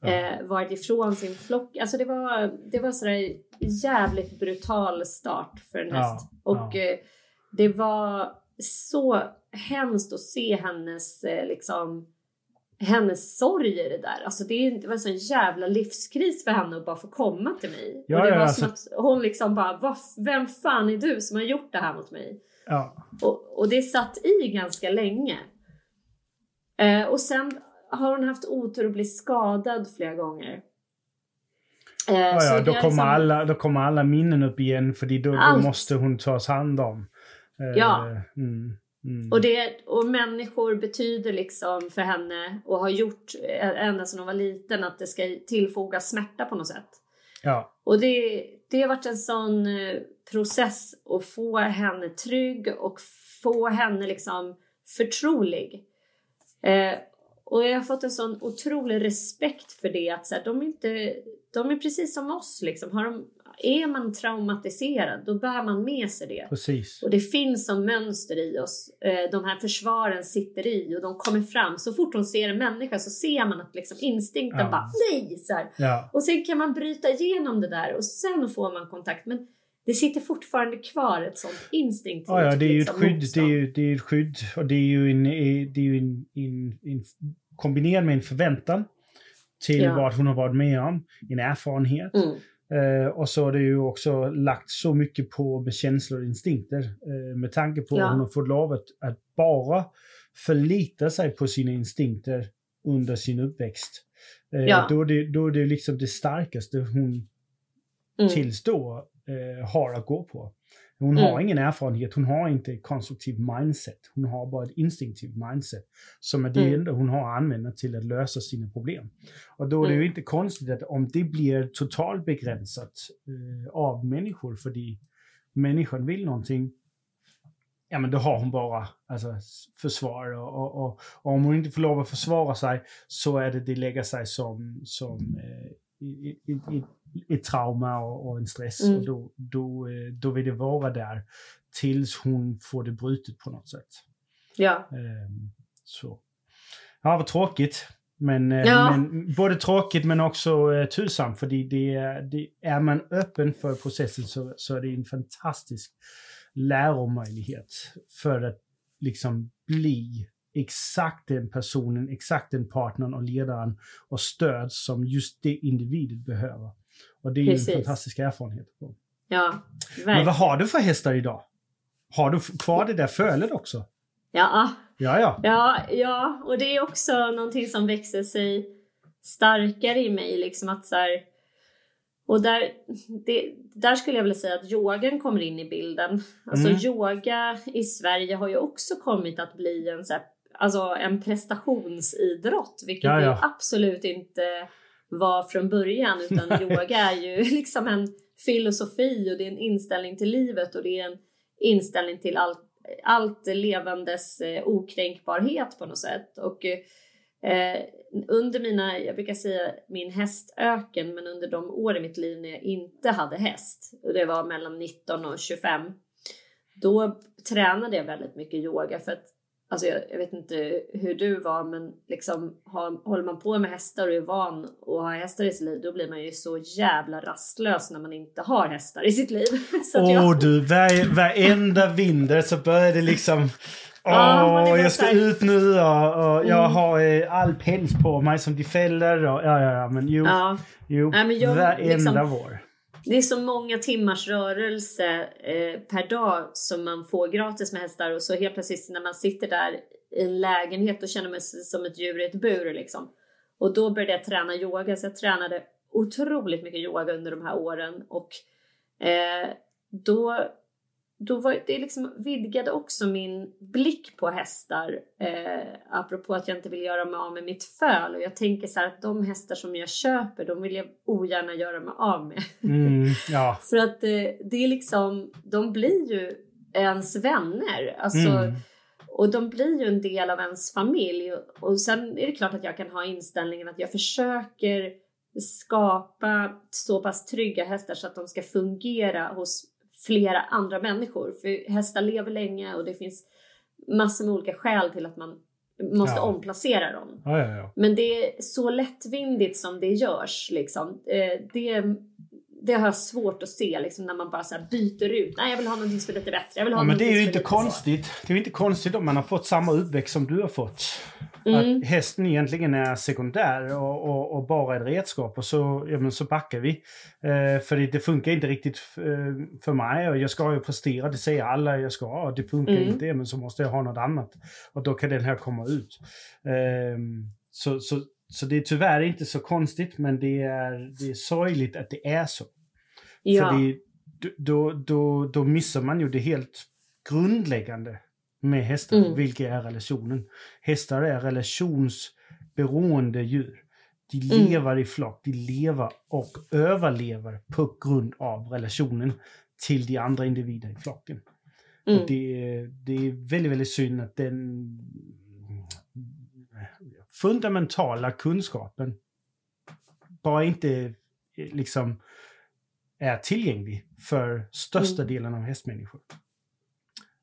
Ja. Eh, varit ifrån sin flock. Alltså det var, det var sådär jävligt brutal start för en Ja, häst. Och ja. eh, det var så hemskt att se hennes eh, liksom hennes sorg i det där. Alltså det, det var en sån jävla livskris för henne att bara få komma till mig. Ja, och det ja, var alltså- som att hon liksom bara, "Vad- vem fan är du som har gjort det här mot mig? Ja. Och, och det satt i ganska länge. Eh, och sen har hon haft otur att bli skadad flera gånger. Eh, Ja, ja, då, kommer liksom- alla, då kommer alla minnen upp igen för då, då måste hon tas hand om. Eh, Ja. Mm, mm. Och, det, och människor betyder liksom för henne och har gjort ända sedan hon var liten att det ska tillfoga smärta på något sätt. ja. Och det, det har varit en sån eh, process att få henne trygg och få henne liksom förtrolig. Eh, och jag har fått en sån otrolig respekt för det att så här, de, är inte, de är precis som oss. Liksom. Har de, är man traumatiserad då bär man med sig det. Precis. Och det finns som mönster i oss. Eh, de här försvaren sitter i och de kommer fram. Så fort hon ser en människa så ser man att liksom instinkten Ja. bara nej! Så. Ja. Och sen kan man bryta igenom det där och sen får man kontakt. Men det sitter fortfarande kvar ett sånt instinktivt Ja, ja, det är ju ett liksom, skydd. Det är ju, det är ett skydd och det är ju en, eh, det är ju en, en, en kombinerat med en förväntan till Ja. vad hon har varit med om, en erfarenhet. Mm. Eh, och så har det ju också lagt så mycket på med känslor och instinkter. Eh, med tanke på Ja. att hon har fått lov att, att bara förlita sig på sina instinkter under sin uppväxt. Eh, Ja. då, är det, då är det liksom det starkaste hon Mm. tills då eh, har att gå på. Hon Mm. har ingen erfarenhet, hon har inte ett konstruktivt mindset. Hon har bara ett instinktivt mindset som är det Mm. enda hon har använt till att lösa sina problem. Och då är det ju Mm. inte konstigt att om det blir totalt begränsat eh, av människor, för människan vill någonting, ja men då har hon bara alltså, försvar och, och, och, och om hon inte får lov att försvara sig så är det det lägger sig som, som eh, i, i, i, trauma och, och en stress Mm. och då, då, eh, då vill det vara där tills hon får det brutet på något sätt. Ja. Ehm, så. Ja, vad tråkigt. Men, eh, Ja. men både tråkigt men också eh, tursamt. För det, det, är man öppen för processen så, så är det en fantastisk läromöjlighet för att liksom bli exakt den personen, exakt den partnern och ledaren och stöd som just det individet behöver. Och det är ju Precis. en fantastisk erfarenhet. Ja. Men Verkligen. vad har du för hästar idag? Har du kvar det där fölet också? Ja. Ja, ja. Ja, ja, och det är också någonting som växer sig starkare i mig. Liksom att så här, och där, det, där skulle jag vilja säga att yogan kommer in i bilden. Alltså Mm. yoga i Sverige har ju också kommit att bli en, så alltså en prestationsidrott. Vilket Ja, ja. det absolut inte var från början. Utan Nej. yoga är ju liksom en filosofi och det är en inställning till livet och det är en inställning till allt allt levandes eh, okränkbarhet på något sätt. Och eh, under mina, jag brukar säga min hästöken, men under de år i mitt liv när jag inte hade häst, och det var mellan 19 och 25, då tränade jag väldigt mycket yoga för att Alltså jag, jag vet inte hur du var men liksom har, håller man på med hästar och är van att ha hästar i sitt liv då blir man ju så jävla rastlös när man inte har hästar i sitt liv. Åh jag, du, var, varenda vinter så börjar det liksom... Åh, det var jag ska här- ut nu och, och jag Mm. har eh, all päls på mig som de fäller och ja, ja, ja, men jo, ja, jo Nej, men jag varenda liksom- vår. Det är så många timmars rörelse eh, per dag som man får gratis med hästar och så helt plötsligt när man sitter där i en lägenhet då känner man sig som ett djur i ett bur liksom. Och då började jag träna yoga så jag tränade otroligt mycket yoga under de här åren och eh, då då var det liksom vidgade också min blick på hästar. Eh, apropå att jag inte vill göra mig av med mitt föl. Och jag tänker så här att de hästar som jag köper, de vill jag ogärna göra mig av med. Mm, ja. För att eh, det är liksom, de blir ju ens vänner. Alltså, Mm. Och de blir ju en del av ens familj. Och, och sen är det klart att jag kan ha inställningen att jag försöker skapa så pass trygga hästar så att de ska fungera hos flera andra människor. För hästar lever länge och det finns massor med olika skäl till att man måste Ja. omplacera dem. Ja, ja. Men det är så lättvindigt som det görs. Liksom. Eh, det, det har jag svårt att se liksom, när man bara så byter ut. Nej, jag vill ha någonting som är lite bättre. Jag vill ha Ja, men det är ju inte lite så. konstigt. Det är ju inte konstigt om man har fått samma uppväxt som du har fått. Mm. Att hästen egentligen är sekundär och, och, och bara ett redskap och så, ja, men så backar vi. Eh, för det, det funkar inte riktigt eh, för mig och jag ska ju prestera, det säger alla jag ska och det funkar Mm. inte men så måste jag ha något annat. Och då kan den här komma ut. Eh, så, så, så det är tyvärr inte så konstigt men det är, det är sorgligt att det är så. Ja. För det, då, då, då missar man ju det helt grundläggande med hästar, Mm. vilket är relationen. Hästar är relationsberoende djur. De Mm. lever i flock, de lever och överlever på grund av relationen till de andra individer i flocken. Mm. Och det, det är väldigt, väldigt synd att den fundamentala kunskapen bara inte eh, liksom är tillgänglig för största Mm. delen av hästmänniskor.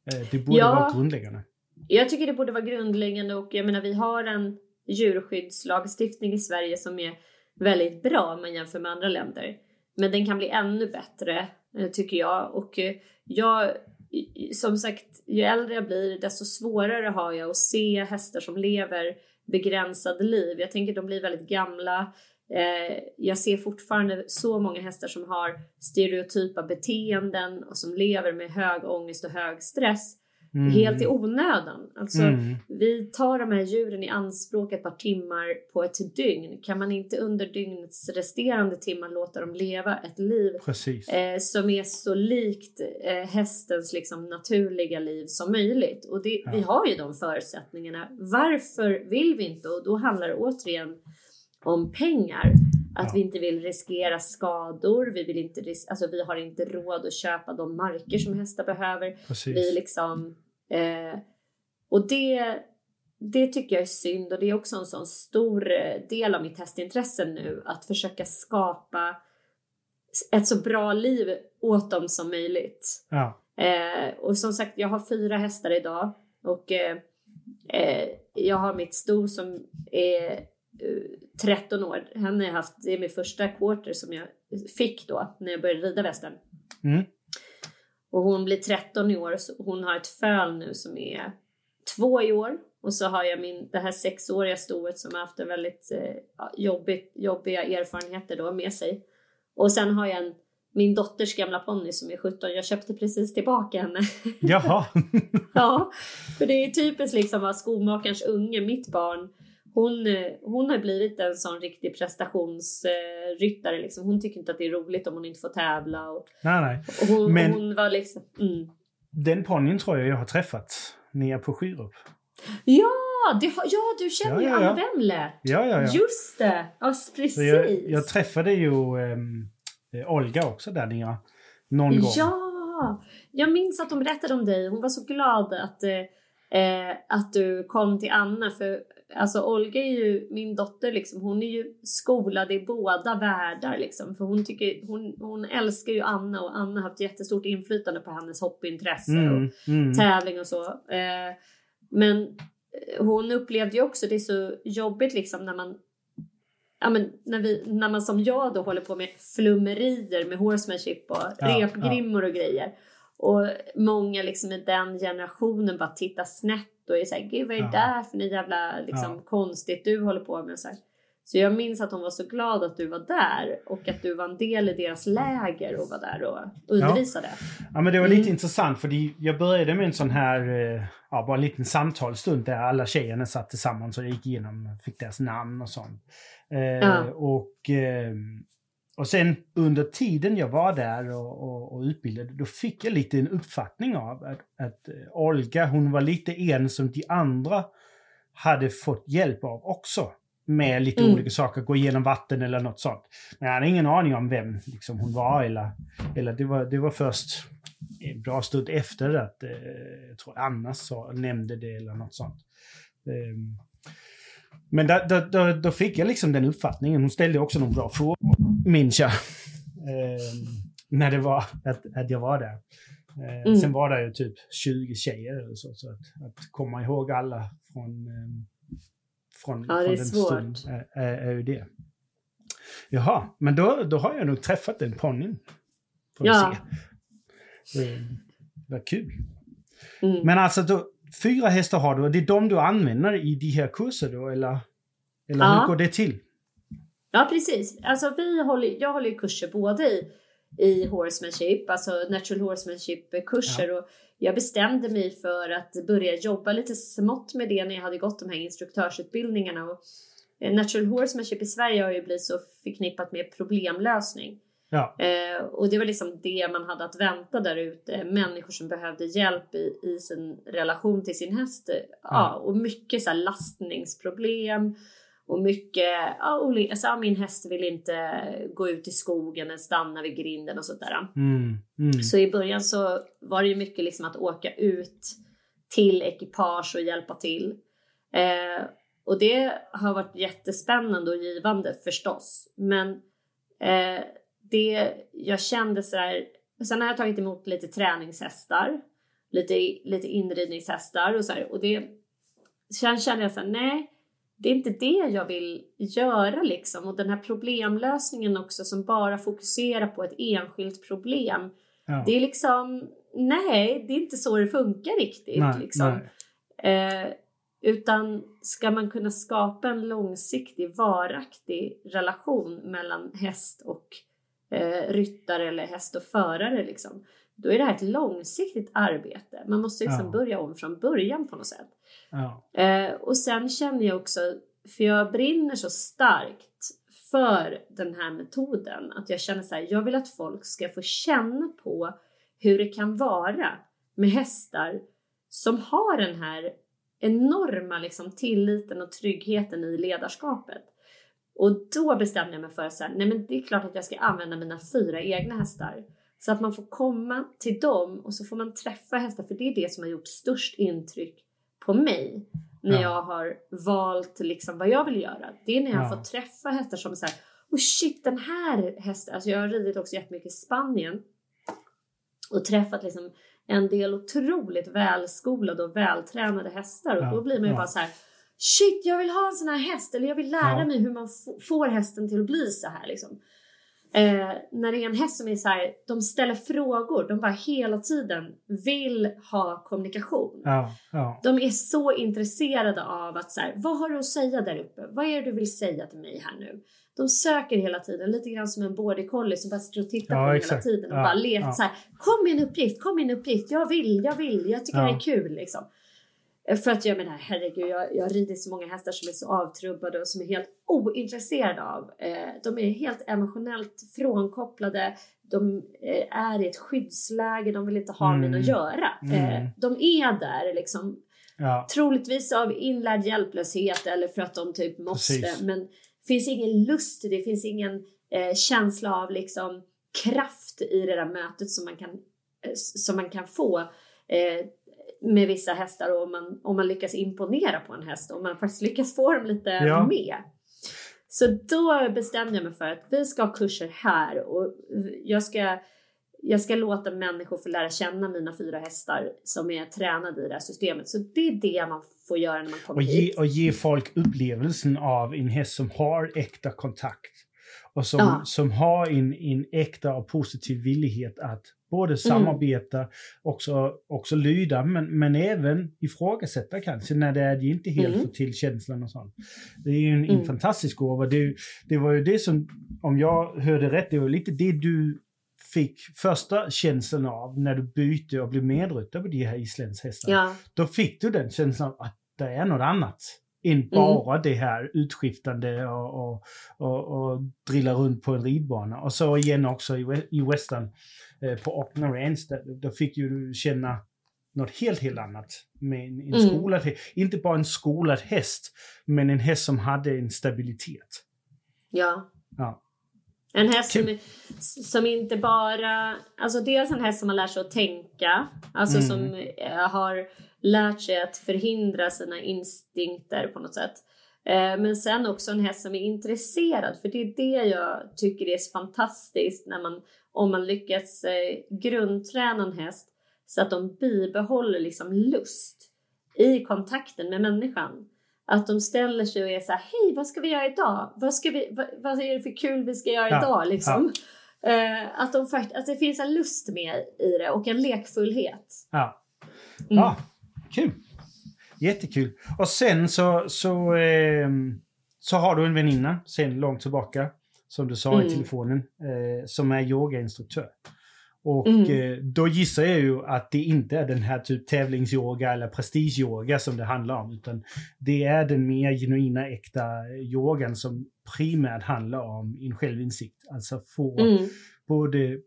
Eh, Det borde Ja. vara grundläggande. Jag tycker det borde vara grundläggande och jag menar vi har en djurskyddslagstiftning i Sverige som är väldigt bra om man jämför med andra länder. Men den kan bli ännu bättre eh, tycker jag och eh, jag som sagt ju äldre jag blir desto svårare har jag att se hästar som lever begränsade liv. Jag tänker de blir väldigt gamla. Eh, jag ser fortfarande så många hästar som har stereotypa beteenden och som lever med hög ångest och hög stress Mm. helt i onödan. Alltså, Mm. vi tar de här djuren i anspråk ett par timmar på ett dygn. Kan man inte under dygnets resterande timmar låta dem leva ett liv eh, som är så likt eh, hästens liksom, naturliga liv som möjligt? Och det, vi Ja. har ju de förutsättningarna. Varför vill vi inte? Och då handlar det återigen om pengar. Att Ja. vi inte vill riskera skador. Vi, vill inte ris- alltså, vi har inte råd att köpa de marker som hästar behöver Precis. vi liksom eh, och det det tycker jag är synd och det är också en sån stor eh, del av mitt hästintresse nu att försöka skapa ett så bra liv åt dem som möjligt. Ja. Eh, och som sagt, jag har fyra hästar idag och eh, eh, jag har mitt sto som är 13 år. Han har jag haft, det är min första quarter som jag fick då när jag började rida västen. Mm. Och hon blir 13 i år så hon har ett föl nu som är två i år. Och så har jag min, det här sexåriga stoet som har haft en väldigt eh, ja, jobbigt, jobbiga erfarenheter då med sig. Och sen har jag en, min dotters gamla ponny som är 17. Jag köpte precis tillbaka henne. Jaha. ja, för det är typiskt liksom att skomakarens unge, mitt barn, hon, eh, hon har blivit en sån riktig prestationsryttare. Liksom. Hon tycker inte att det är roligt om hon inte får tävla. Och, nej, nej. och hon, Men- hon var liksom... Mm. Den ponnyn tror jag jag har träffat nere på Skyrup. Ja, har- ja, du känner Ja, ju ja, Anna ja. Wemler. Ja, ja, ja. Just det! Ja, precis. Jag, jag träffade ju eh, Olga också där nere. Någon gång. Ja! Jag minns att hon berättade om dig. Hon var så glad att, eh, att du kom till Anna. För alltså, Olga är ju min dotter. Liksom. Hon är ju skolad i båda världar. Liksom. För hon, tycker, hon, hon älskar ju Anna och Anna har haft jättestort inflytande på hennes hoppintresse. Och, Mm, mm. tävling och så. Eh, men eh, hon upplevde ju också det är så jobbigt liksom när man Ja, men när, vi, när man som jag då håller på med flummerier med horsemanship och Ja, repgrimmor och grejer. Och många liksom i den generationen bara tittar snett och är såhär, gud vad är det Ja. där för något jävla liksom, Ja. konstigt du håller på med? Så, här. så jag minns att hon var så glad att du var där och att du var en del i deras läger och var där och undervisade. Ja, men det var lite Mm. intressant för jag började med en sån här, eh, ja, bara en liten samtalsstund där alla tjejerna satt tillsammans och gick igenom, fick deras namn och sånt. Eh, Ja. och, eh, och sen under tiden jag var där och, och, och utbildade, då fick jag lite en uppfattning av att, att eh, Olga, hon var lite en som de andra hade fått hjälp av också. Med lite Mm. olika saker, gå igenom vatten eller något sånt. Men jag hade ingen aning om vem liksom, hon var eller, eller det, var, det var först en bra stund efter att eh, jag tror Anna sa, nämnde det eller något sånt. Ehm, men då, då, då, då fick jag liksom den uppfattningen. Hon ställde också några bra frågor, minns jag. Ehm, när det var att, att jag var där. Eh, mm. Sen var det ju typ 20 tjejer eller så, så att, att komma ihåg alla från, eh, från, ja, från den stund är, är, är, ju det. Jaha, men då, då har jag nog träffat den ponnyn. ja. Det, var kul. Mm. Men alltså, då, fyra hästar har du och det är de du använder i de här kurser då, eller, eller ja. hur går det till? Ja, precis. Alltså, vi håller, jag håller kurser både i i horsemanship, alltså natural horsemanship kurser ja. och jag bestämde mig för att börja jobba lite smått med det när jag hade gått de här instruktörsutbildningarna och eh, natural horsemanship i Sverige har ju blivit så förknippat med problemlösning. Ja. Eh, och det var liksom det man hade att vänta där ute. Människor som behövde hjälp i, i sin relation till sin häst. Ja. ja och mycket så lastningsproblem och mycket, ja, alltså, min häst vill inte gå ut i skogen eller stanna vid grinden och sådär. Mm, mm. Så i början så var det ju mycket liksom att åka ut till ekipage och hjälpa till. Eh, och det har varit jättespännande och givande förstås. Men eh, det jag kände sådär, sen har jag tagit emot lite träningshästar, lite, lite inridningshästar och sådär. Och det, sen kände jag såhär, nej det är inte det jag vill göra liksom. Och den här problemlösningen också som bara fokuserar på ett enskilt problem. Ja. Det är liksom, nej, det är inte så det funkar riktigt. Nej, liksom. nej. Eh, utan ska man kunna skapa en långsiktig, varaktig relation mellan häst och eh, ryttare eller häst och förare liksom. Då är det här ett långsiktigt arbete. Man måste liksom ja. börja om från början på något sätt. Ja. Eh, och sen känner jag också, för jag brinner så starkt för den här metoden, att jag känner så här, jag vill att folk ska få känna på hur det kan vara med hästar som har den här enorma liksom, tilliten och tryggheten i ledarskapet. Och då bestämde jag mig för att nej men det är klart att jag ska använda mina fyra egna hästar. Så att man får komma till dem och så får man träffa hästar, för det är det som har gjort störst intryck på mig när ja. jag har valt liksom vad jag vill göra. Det är när jag ja. får träffa hästar som är oh shit den här hästen, alltså jag har ridit också jättemycket i Spanien och träffat liksom en del otroligt välskolade och vältränade hästar och ja. då blir man ju bara så här. Shit, jag vill ha en sån här häst eller jag vill lära mig hur man får hästen till att bli så här liksom. Eh, när det är en häst som är så här, de ställer frågor, de bara hela tiden vill ha kommunikation. Ja, ja. De är så intresserade av att så här, vad har du att säga där uppe? Vad är det du vill säga till mig här nu? De söker hela tiden, lite grann som en border collie som bara sitter och tittar ja, på exakt. hela tiden och bara letar så här, kom med en uppgift, kom med en uppgift, jag vill, jag vill, jag tycker det är kul liksom. Eh, för att jag menar, herregud, jag, jag rider så många hästar som är så avtrubbade och som är helt ointresserade av. Eh, de är helt emotionellt frånkopplade. De eh, är i ett skyddsläge, de vill inte ha mm. med att göra. Mm. de är där liksom. Ja. Troligtvis av inlärd hjälplöshet eller för att de typ måste. Precis. Men det finns ingen lust, det finns ingen känsla av liksom kraft i det där mötet som man kan, som man kan få med vissa hästar och om man, om man lyckas imponera på en häst och man faktiskt lyckas få dem lite ja. med. Så då bestämde jag mig för att vi ska ha kurser här och jag ska, jag ska låta människor få lära känna mina fyra hästar som är tränade i det här systemet. Så det är det man får göra när man kommer och ge, hit. Och ge folk upplevelsen av en häst som har äkta kontakt och som, ja. som har en, en äkta och positiv villighet att både mm. samarbeta, mm. också, också lyda, men, men även ifrågasätta kanske när det är de inte helt mm. till känslan och sånt. Det är ju en, mm. en fantastisk gåva. Det, det var ju det som, om jag hörde rätt, det var lite det du fick första känslan av när du bytte och blev medryttare på de här islandshästarna. Ja. Då fick du den känslan av att det är något annat än mm. bara mm. det här utskiftande och, och, och, och, drilla runt på en ridbana. Och så igen också i, i western på Ockner Ranch, då fick ju du känna något helt, helt annat med en, en mm. skolad. Inte bara en skolad häst, men en häst som hade en stabilitet. Ja. ja. En häst som, som inte bara, alltså dels en häst som har lärt sig att tänka, alltså mm. som eh, har lärt sig att förhindra sina instinkter på något sätt. Eh, men sen också en häst som är intresserad, för det är det jag tycker är så fantastiskt när man, om man lyckas eh, grundträna en häst så att de bibehåller liksom lust i kontakten med människan. Att de ställer sig och är så här, hej vad ska vi göra idag? Vad, ska vi, vad, vad är det för kul vi ska göra Ja, idag liksom? ja. Eh, att, de fakt- att det finns en lust med i det och en lekfullhet. Ja. Mm. Ja, kul. Jättekul. Och sen så, så, ehm, så har du en väninna sen långt tillbaka, som du sa i Mm. telefonen, eh, som är yogainstruktör. Och Mm. eh, då gissar jag ju att det inte är den här typ tävlingsyoga eller prestigeyoga som det handlar om, utan det är den mer genuina, äkta yogan som primärt handlar om en självinsikt. Alltså få Mm. både,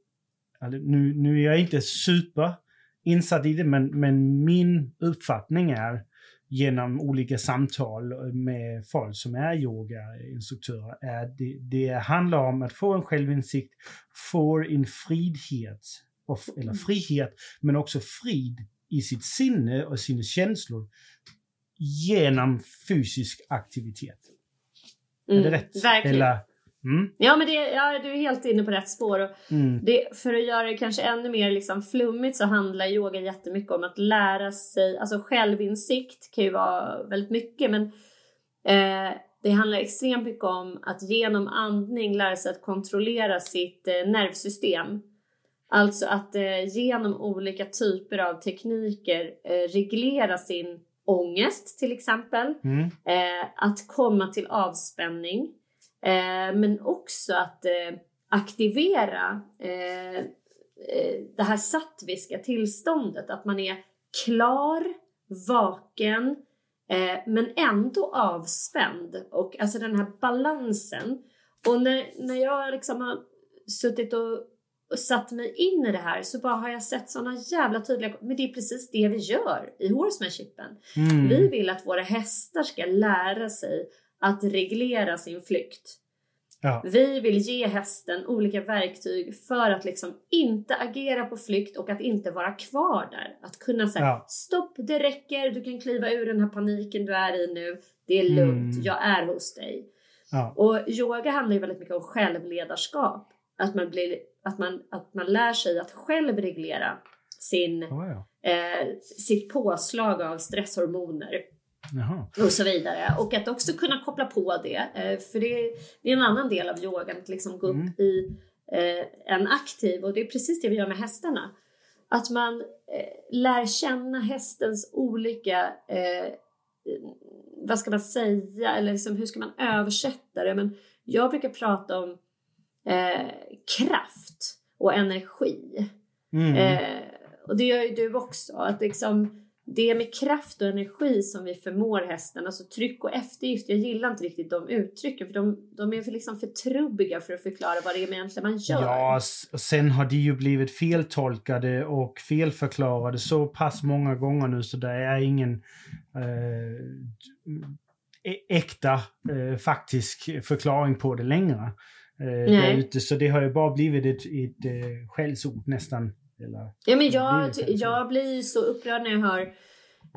alltså nu, nu är jag inte super insatt i det, men, men min uppfattning är genom olika samtal med folk som är yogainstruktörer, är det, det handlar om att få en självinsikt, få en frihet, eller frihet, men också frid i sitt sinne och sina känslor genom fysisk aktivitet. Är det rätt? Mm. Verkligen. Eller, mm, Ja, men det, ja, du är helt inne på rätt spår. Mm, det, för att göra det kanske ännu mer liksom flummigt så handlar yoga jättemycket om att lära sig, alltså självinsikt kan ju vara väldigt mycket men eh, det handlar extremt mycket om att genom andning lära sig att kontrollera sitt eh, nervsystem. Alltså att eh, genom olika typer av tekniker eh, reglera sin ångest till exempel. mm, Eh, att komma till avspänning. Eh, men också att eh, aktivera eh, det här sattviska tillståndet. Att man är klar, vaken men ändå avspänd. Och alltså den här balansen. Och när, när jag liksom har suttit och, och satt mig in i det här så bara har jag sett såna jävla tydliga... Men det är precis det vi gör i horsemanship'en. mm. Vi vill att våra hästar ska lära sig att reglera sin flykt. Ja. Vi vill ge hästen olika verktyg för att liksom inte agera på flykt och att inte vara kvar där. Att kunna säga Ja. stopp, det räcker, du kan kliva ur den här paniken du är i nu. Det är lugnt, Mm. jag är hos dig. Ja. Och yoga handlar ju väldigt mycket om självledarskap. Att man, blir, att man, att man lär sig att själv reglera sin, ja. eh, sitt påslag av stresshormoner Jaha. och så vidare. Och att också kunna koppla på det. Eh, för det är, en annan del av yogan, att liksom gå upp Mm. i eh, en aktiv. Och det är precis det vi gör med hästarna. Att man eh, lär känna hästens olika, vad ska man säga, eller liksom, hur ska man översätta det? Men jag brukar prata om kraft och energi. Mm. Och det gör ju du också. Att liksom, det är med kraft och energi som vi förmår hästen. Alltså tryck och eftergift. Jag gillar inte riktigt de uttrycken. För de, de är för, liksom för trubbiga för att förklara vad det är egentligen man gör. Ja, sen har de ju blivit feltolkade och felförklarade så pass många gånger nu så det är ingen eh, äkta eh, faktisk förklaring på det längre. Eh. Så det har ju bara blivit ett, ett eh, skällsord nästan. Eller, Ja, men jag, jag blir så upprörd när jag hör...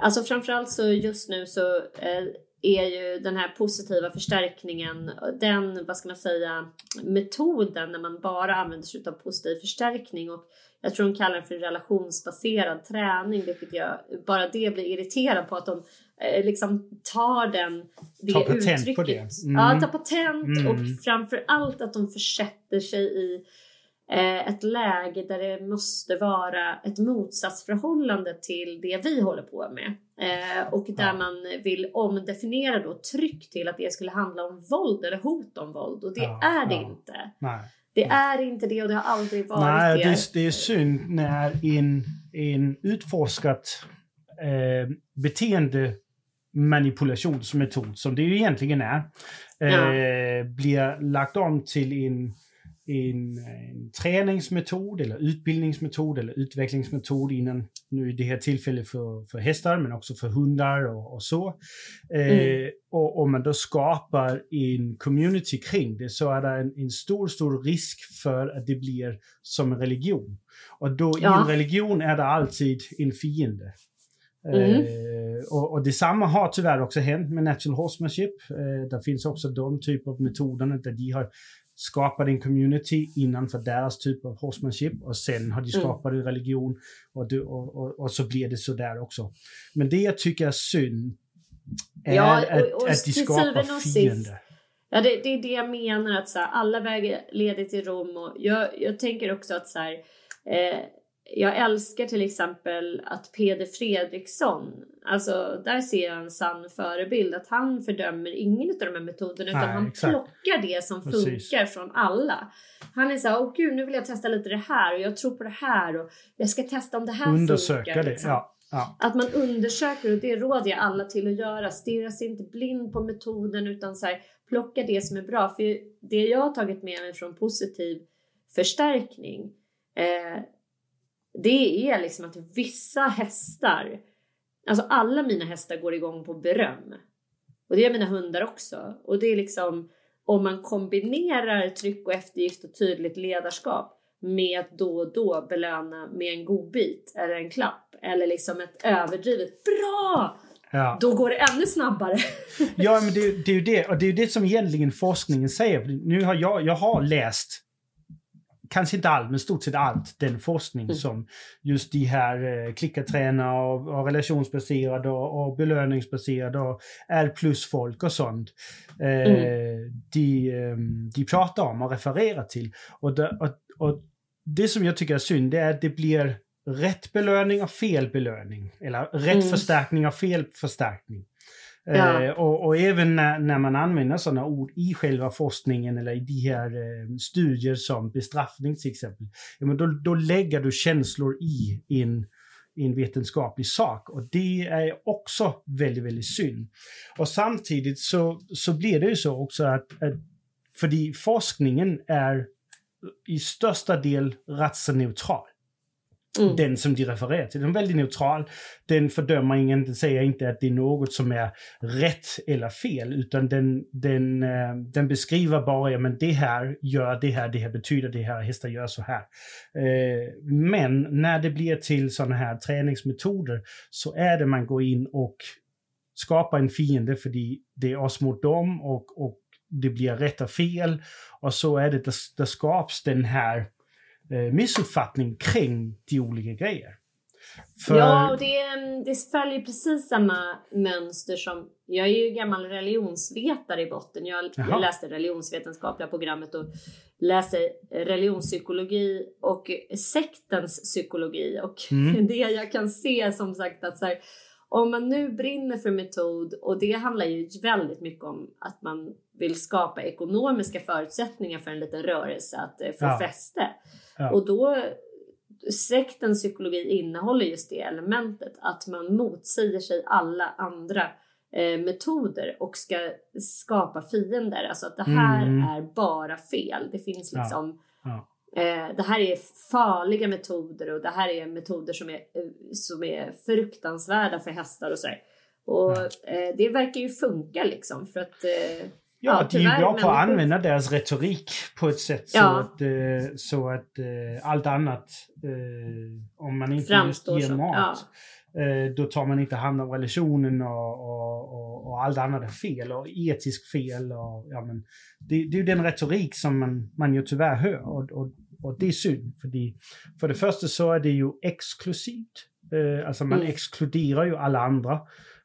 Alltså framförallt så just nu så eh, är ju den här positiva förstärkningen, den, vad ska man säga, metoden när man bara använder sig av positiv förstärkning och jag tror de kallar det för relationsbaserad träning, vilket jag, bara det blir irriterad på att de eh, liksom tar den, det patent uttrycket. på det. Mm. Ja, tar patent Mm. och framför allt att de försätter sig i ett läge där det måste vara ett motsatsförhållande till det vi håller på med. Eh, och där Ja. man vill omdefiniera då tryck till att det skulle handla om våld eller hot om våld. Och det Ja, är det ja. inte. nej. Det är inte det och det har aldrig varit Nej, det. är- det är synd när en, en utforskat eh, beteendemanipulationsmetod, som det ju egentligen är, eh, blir lagt om till en, en, en träningsmetod eller utbildningsmetod eller utvecklingsmetod innan, nu i det här tillfället för, för hästar men också för hundar och, och så. Eh, Mm. och om man då skapar en community kring det så är det en, en stor, stor risk för att det blir som en religion. Och då i Ja. en religion är det alltid en fiende. Mm. Eh, och, och detsamma har tyvärr också hänt med natural horsemanship. Eh, där finns också de typer av metoderna där de har skapade en community innanför deras typ av horsemanship och sen har de Mm. skapat en religion och, du, och, och, och så blir det så där också. Men det jag tycker är synd är Ja, och- att, att de skapar fiender. Ja, det, det är det jag menar att så här, alla vägar leder till Rom och jag, jag tänker också att så här, eh, jag älskar till exempel att Peder Fredriksson, alltså där ser jag en sann förebild att han fördömer ingen av de här metoderna utan Nej, han exakt. plockar det som Precis. funkar från alla. Han är så här, åh gud nu vill jag testa lite det här och jag tror på det här och jag ska testa om det här Undersöka funkar. det. liksom. Ja, ja. Att man undersöker och det råder jag alla till att göra. Stirra sig inte blind på metoden utan så här, plocka det som är bra. För det jag har tagit med mig från positiv förstärkning eh, det är liksom att vissa hästar, alltså alla mina hästar går igång på beröm. Och det gör mina hundar också. Och det är liksom om man kombinerar tryck och eftergift och tydligt ledarskap med att då och då belöna med en godbit eller en klapp eller liksom ett överdrivet bra! ja. Då går det ännu snabbare. Ja, men det, det är ju det. Och det är ju det som egentligen forskningen säger. Nu har jag, jag har läst, kanske inte allt, men stort sett allt, den forskning Mm. som just de här eh, klickarträna och, och relationsbaserade och, och belöningsbaserade och R plus-folk och sånt. Eh, Mm. de, eh, de pratar om och refererar till. Och det, och, och det som jag tycker är synd, det är att det blir rätt belöning och fel belöning. Eller rätt Mm. förstärkning och fel förstärkning. Ja. Eh, och, och även när, när man använder sådana ord i själva forskningen eller i de här eh, studier som bestraffning till exempel, ja, men då, då lägger du känslor i en, en vetenskaplig sak. Och det är också väldigt, väldigt synd. Och samtidigt så, så blir det ju så också att, att för forskningen är i största del rätt så neutral Mm. den som de refererar till. Den är väldigt neutral. Den fördömer ingen, den säger inte att det är något som är rätt eller fel, utan den, den, eh, den beskriver bara, ja men det här gör det här, det här betyder det här, hästar gör så här. Eh, men när det blir till sådana här träningsmetoder så är det man går in och skapar en fiende för det är oss mot dem och, och det blir rätt och fel. Och så är det, där, där skapas den här eh, missuppfattning kring de olika grejer. För, Ja, och det, det följer precis samma mönster som... Jag är ju gammal religionsvetare i botten. Jag, jag läste religionsvetenskapliga programmet och läste religionspsykologi och sektens psykologi. Och Mm. det jag kan se som sagt att så här, om man nu brinner för metod och det handlar ju väldigt mycket om att man vill skapa ekonomiska förutsättningar för en liten rörelse att eh, få Ja. fäste. Ja. Och då sektens psykologi innehåller just det elementet att man motsäger sig alla andra eh, metoder och ska skapa fiender. Alltså att det här Mm. är bara fel. Det finns liksom Ja. Eh, det här är farliga metoder och det här är metoder som är, eh, som är fruktansvärda för hästar och sådär. Och eh, det verkar ju funka liksom för att Ja, Ja, de är bra på att använda deras retorik på ett sätt så Ja. att, eh, så att eh, allt annat, eh, om man inte Framstår just ger mat, eh, då tar man inte hand om relationen och, och, och, och allt annat är fel och etiskt fel. Och, ja, men det, det är ju den retorik som man, man ju tyvärr hör och, och, och det är synd. För, för det första så är det ju exklusivt. Eh, alltså man Mm. exkluderar ju alla andra.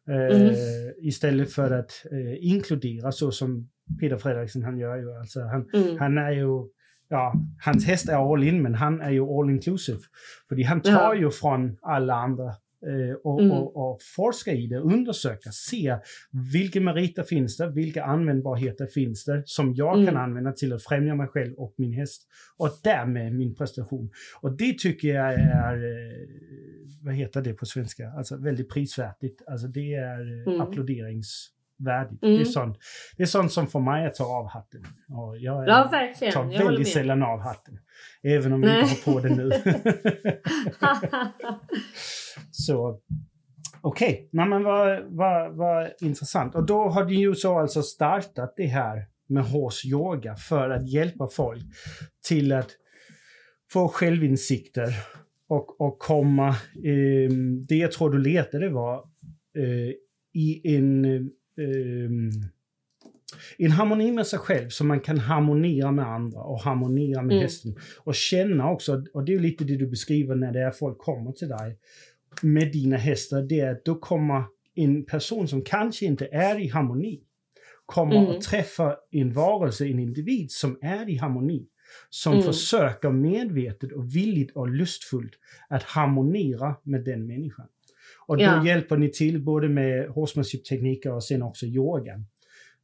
Eh, Mm. Istället för att eh, inkludera så som Peter Fredriksson han gör ju. Alltså han, mm, han är ju, ja, hans häst är all in men han är ju all inclusive. För han tar Ja. ju från alla andra eh, och, Mm. och, och forskar i det, undersöker, ser vilka meriter finns det, vilka användbarheter finns det som jag kan Mm. använda till att främja mig själv och min häst och därmed min prestation. Och det tycker jag är, eh, vad heter det på svenska, alltså väldigt prisvärdigt. Alltså det är eh, Mm. applåderingsvärdigt. Mm. Det, är sånt, det är sånt som får mig att ta av hatten. Och jag ja verkligen. tar Jag väldigt sällan av hatten. Även om Nej. inte har på den nu. Så okej, okay. men vad, vad, vad intressant. Och då har de ju så alltså startat det här med horse yoga för att hjälpa folk till att få självinsikter och, och komma, eh, det jag tror du letade var eh, i en, eh, En harmoni med sig själv så man kan harmonera med andra och harmonera med Mm. hästen. Och känna också, och det är lite det du beskriver när det är folk kommer till dig med dina hästar, det är att då kommer en person som kanske inte är i harmoni, kommer Mm. att träffa en varelse, en individ som är i harmoni. Som Mm. försöker medvetet och villigt och lustfullt att harmonera med den människan. Och då Ja. hjälper ni till både med horsemanship-tekniker och sen också yogan.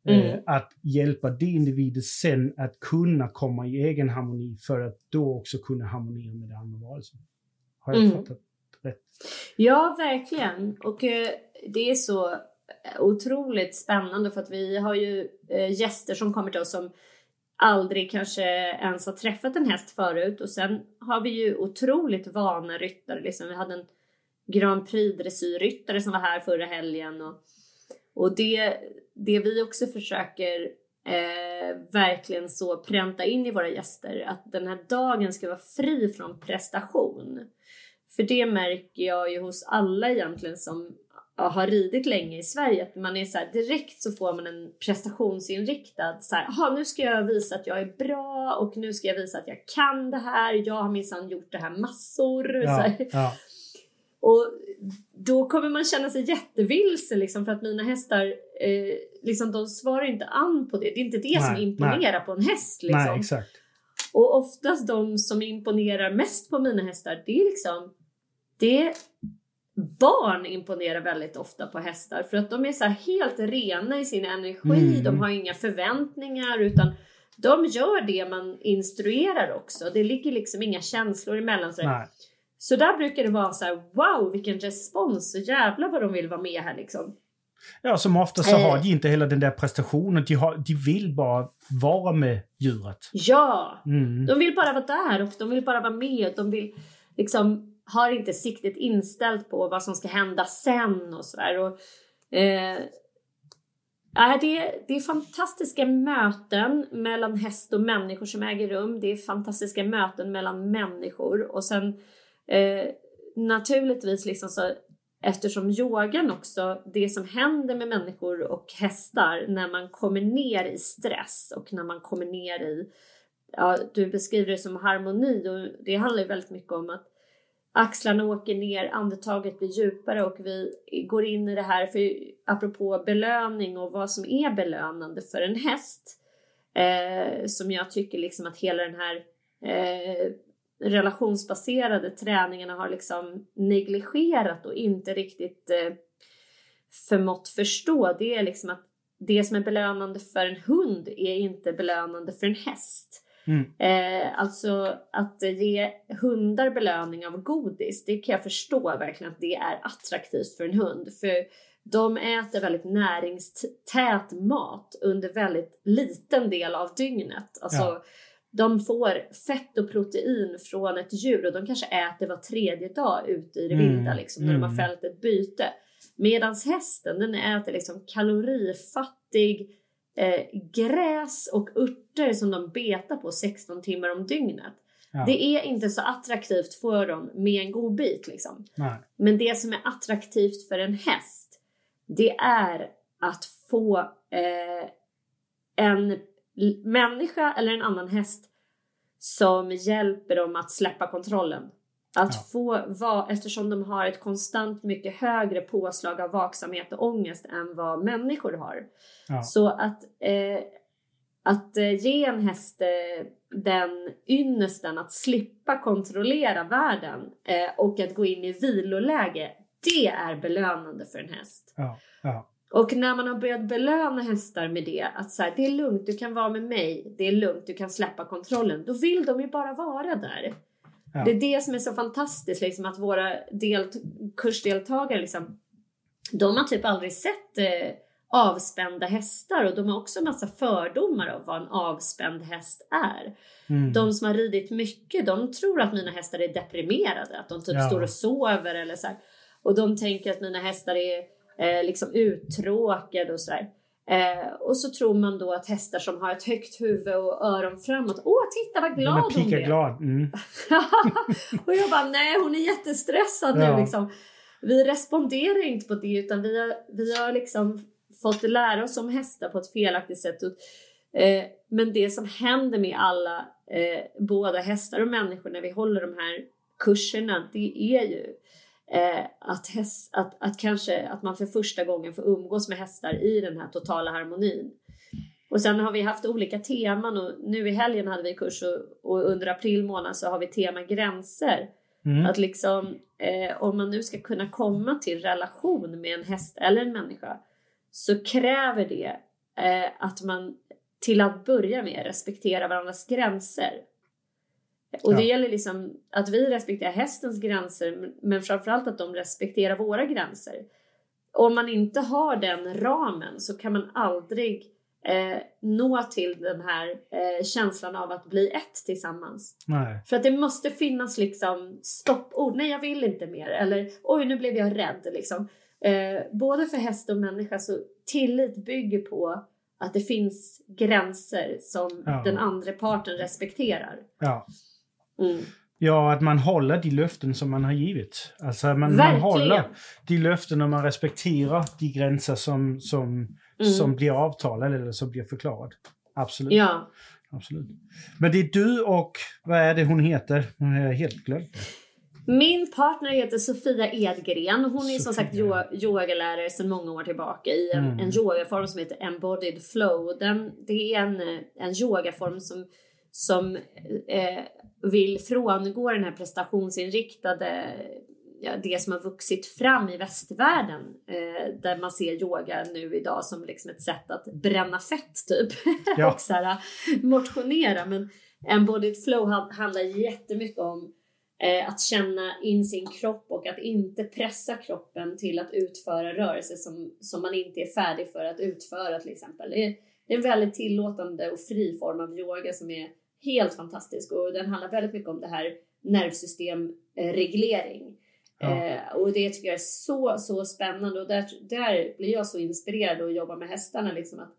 Mm. Eh, att hjälpa det individet sen att kunna komma i egen harmoni för att då också kunna harmonera med den andra varelsen. Har jag Mm. fattat rätt? Ja, verkligen. Och eh, det är så eh, otroligt spännande för att vi har ju eh, gäster som kommer till oss som aldrig kanske ens har träffat en häst förut och sen har vi ju otroligt vana ryttare. Liksom. Vi hade en Grand Prix dressyrryttare som var här förra helgen och, och det, det vi också försöker eh, verkligen så pränta in i våra gäster att den här dagen ska vara fri från prestation. För det märker jag ju hos alla egentligen som har ridit länge i Sverige att man är så här, direkt så får man en prestationsinriktad så här, "Jaha, nu ska jag visa att jag är bra och nu ska jag visa att jag kan det här. Jag har minsann gjort det här massor. Så Ja, här. ja, Och då kommer man känna sig jättevilse liksom för att mina hästar eh, liksom de svarar inte an på det. Det är inte det som Nej, imponerar på en häst liksom. nej. Och oftast de som imponerar mest på mina hästar, det är liksom... Det barn imponerar väldigt ofta på hästar för att de är så helt rena i sin energi. Mm. De har inga förväntningar utan de gör det man instruerar också. Det ligger liksom inga känslor emellan. Så, Nej. så där brukar det vara så här: wow vilken respons och jävlar vad de vill vara med här liksom. Ja, som ofta så Eh. har de inte hela den där prestationen. De, har, de vill bara vara med djuret. Ja! Mm. De vill bara vara där och de vill bara vara med. De vill liksom har inte siktet inställt på vad som ska hända sen och sådär. Och, eh, ja, det, det är fantastiska möten mellan häst och människor som äger rum. Det är fantastiska möten mellan människor och sen eh, naturligtvis liksom så eftersom yogan också, det som händer med människor och hästar när man kommer ner i stress och när man kommer ner i ja, du beskriver det som harmoni och det handlar ju väldigt mycket om att axlarna åker ner, andetaget blir djupare och vi går in i det här, för apropå belöning och vad som är belönande för en häst. Eh, som jag tycker liksom att hela den här eh, relationsbaserade träningarna har liksom negligerat och inte riktigt eh, förmått förstå. Det är liksom att det som är belönande för en hund är inte belönande för en häst. Mm. Eh, alltså att ge hundar belöning av godis, det kan jag förstå verkligen att det är attraktivt för en hund. För de äter väldigt näringstät mat under väldigt liten del av dygnet. Alltså, Ja. De får fett och protein från ett djur och de kanske äter var tredje dag ute i det Mm, vilda liksom, när de har mm. fällt ett byte. Medans hästen den äter liksom kalorifattig eh, gräs och örter som de betar på 16 timmar om dygnet. Ja. Det är inte så attraktivt för dem med en god bit liksom. Nej. Men det som är attraktivt för en häst, det är att få eh, en människa eller en annan häst som hjälper dem att släppa kontrollen. Att Ja. få vara, eftersom de har ett konstant mycket högre påslag av vaksamhet och ångest än vad människor har. Ja. Så att, eh, att eh, ge en häst eh, den ynnesten att slippa kontrollera världen eh, och att gå in i viloläge, det är belönande för en häst. Ja. Och när man har börjat belöna hästar med det, att så här, det är lugnt, du kan vara med mig, det är lugnt, du kan släppa kontrollen, då vill de ju bara vara där. Ja. Det är det som är så fantastiskt, liksom, att våra delt- kursdeltagare, liksom, de har typ aldrig sett eh, avspända hästar och de har också massa fördomar av vad en avspänd häst är. Mm. De som har ridit mycket, de tror att mina hästar är deprimerade, att de typ Ja. står och sover eller så här. Och de tänker att mina hästar är eh, liksom uttråkade och sådär. Eh, och så tror man då att hästar som har ett högt huvud och öron framåt, åh titta vad glad hon blev! glad. Mm. och jag bara, nej hon är jättestressad Ja. nu liksom. Vi responderar inte på det utan vi har, vi har liksom fått lära oss om hästar på ett felaktigt sätt. Eh, men det som händer med alla, eh, både hästar och människor när vi håller de här kurserna, det är ju eh, att, häst, att, att kanske att man för första gången får umgås med hästar i den här totala harmonin. Och sen har vi haft olika teman och nu i helgen hade vi kurs och, och under april månad så har vi tema gränser. Mm. Att liksom eh, om man nu ska kunna komma till relation med en häst eller en människa så kräver det eh, att man till att börja med respekterar varandras gränser. Och ja. det gäller liksom att vi respekterar hästens gränser men framförallt att de respekterar våra gränser. Om man inte har den ramen så kan man aldrig eh, nå till den här eh, känslan av att bli ett tillsammans. Nej. För att det måste finnas liksom stoppord. Nej, jag vill inte mer. Eller oj, nu blev jag rädd. Liksom. Eh, både för häst och människa så tillit bygger på att det finns gränser som ja. den andra parten respekterar. Ja. Mm. Ja, att man håller de löften som man har givit. Alltså man, man håller de löften och man respekterar de gränser som, som mm. som blir avtalad eller som blir förklarad. Absolut. Ja. Absolut. Men det är du och, vad är det hon heter? Jag har helt glömt Min partner heter Sofia Edgren. Hon är Sofia. som sagt yogalärare sedan många år tillbaka i en, mm. en yogaform som heter embodied flow. Den, det är en, en yogaform som, som eh, vill frångå den här prestationsinriktade ja, det som har vuxit fram i västvärlden eh, där man ser yoga nu idag som liksom ett sätt att bränna fett typ ja. och så här, motionera. Men embodied flow handlar jättemycket om eh, att känna in sin kropp och att inte pressa kroppen till att utföra rörelser som, som man inte är färdig för att utföra till exempel. Det det är en väldigt tillåtande och fri form av yoga som är helt fantastisk och den handlar väldigt mycket om det här nervsystemreglering. Ja. Eh, och det tycker jag är så, så spännande och där, där blir jag så inspirerad att jobba med hästarna. Liksom att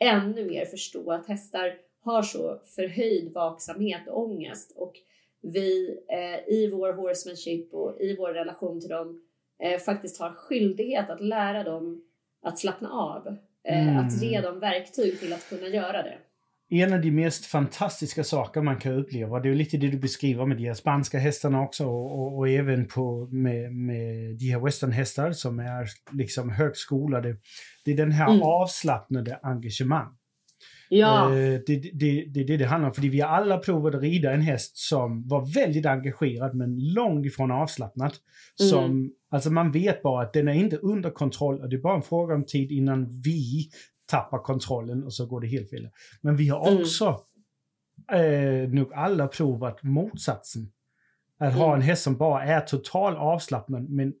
ännu mer förstå att hästar har så förhöjd vaksamhet och ångest och vi eh, i vår horsemanship och i vår relation till dem eh, faktiskt har skyldighet att lära dem att slappna av. Eh, mm. Att ge dem verktyg till att kunna göra det en av de mest fantastiska saker man kan uppleva, det är lite det du beskriver med de här spanska hästarna också och, och, även på, med, med de här westernhästar som är liksom högskolade. Det är den här mm. avslappnade engagemang. Ja. Eh, det, det, det, det är det det handlar om, för vi har alla provat att rida en häst som var väldigt engagerad men långt ifrån avslappnad. Mm. Som, alltså man vet bara att den är inte under kontroll och det är bara en fråga om tid innan vi tappar kontrollen och så går det helt fel. Men vi har mm. också mm. eh, nog alla provat motsatsen. Att mm. ha en häst som bara är total avslappnad men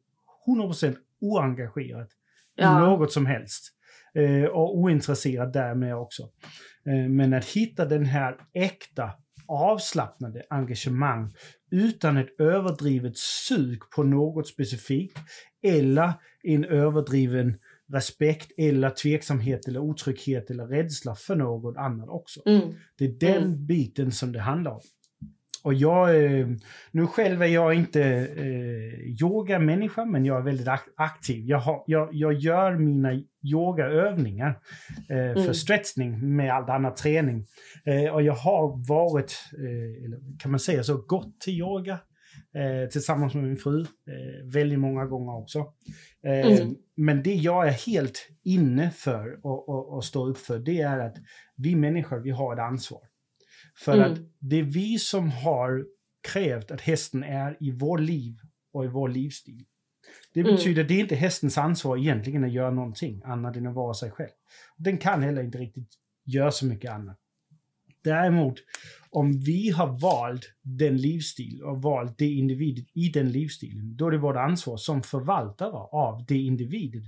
100% oengagerad ja. i något som helst. Eh, och ointresserad därmed också. Eh, men att hitta den här äkta avslappnade engagemang utan ett överdrivet sug på något specifikt eller en överdriven respekt eller tveksamhet eller otrygghet eller rädsla för något annat också. Mm. Det är den mm. biten som det handlar om. Och jag, eh, nu själv är jag inte eh, yogamänniska, men jag är väldigt aktiv. Jag, har, jag, jag gör mina yogaövningar eh, för mm. stretchning med all annan träning. Eh, och jag har varit, eh, kan man säga så, gått till yoga eh, tillsammans med min fru eh, väldigt många gånger också. Mm. Men det jag är helt inne för och, och, och står upp för, det är att vi människor, vi har ett ansvar. För mm. att det är vi som har krävt att hästen är i vår liv och i vår livsstil. Det mm. betyder mm. att det är inte hästens ansvar egentligen att göra någonting annat än att vara sig själv. Den kan heller inte riktigt göra så mycket annat. Däremot, om vi har valt den livsstil och valt det individet i den livsstilen, då är det vårt ansvar som förvaltare av det individet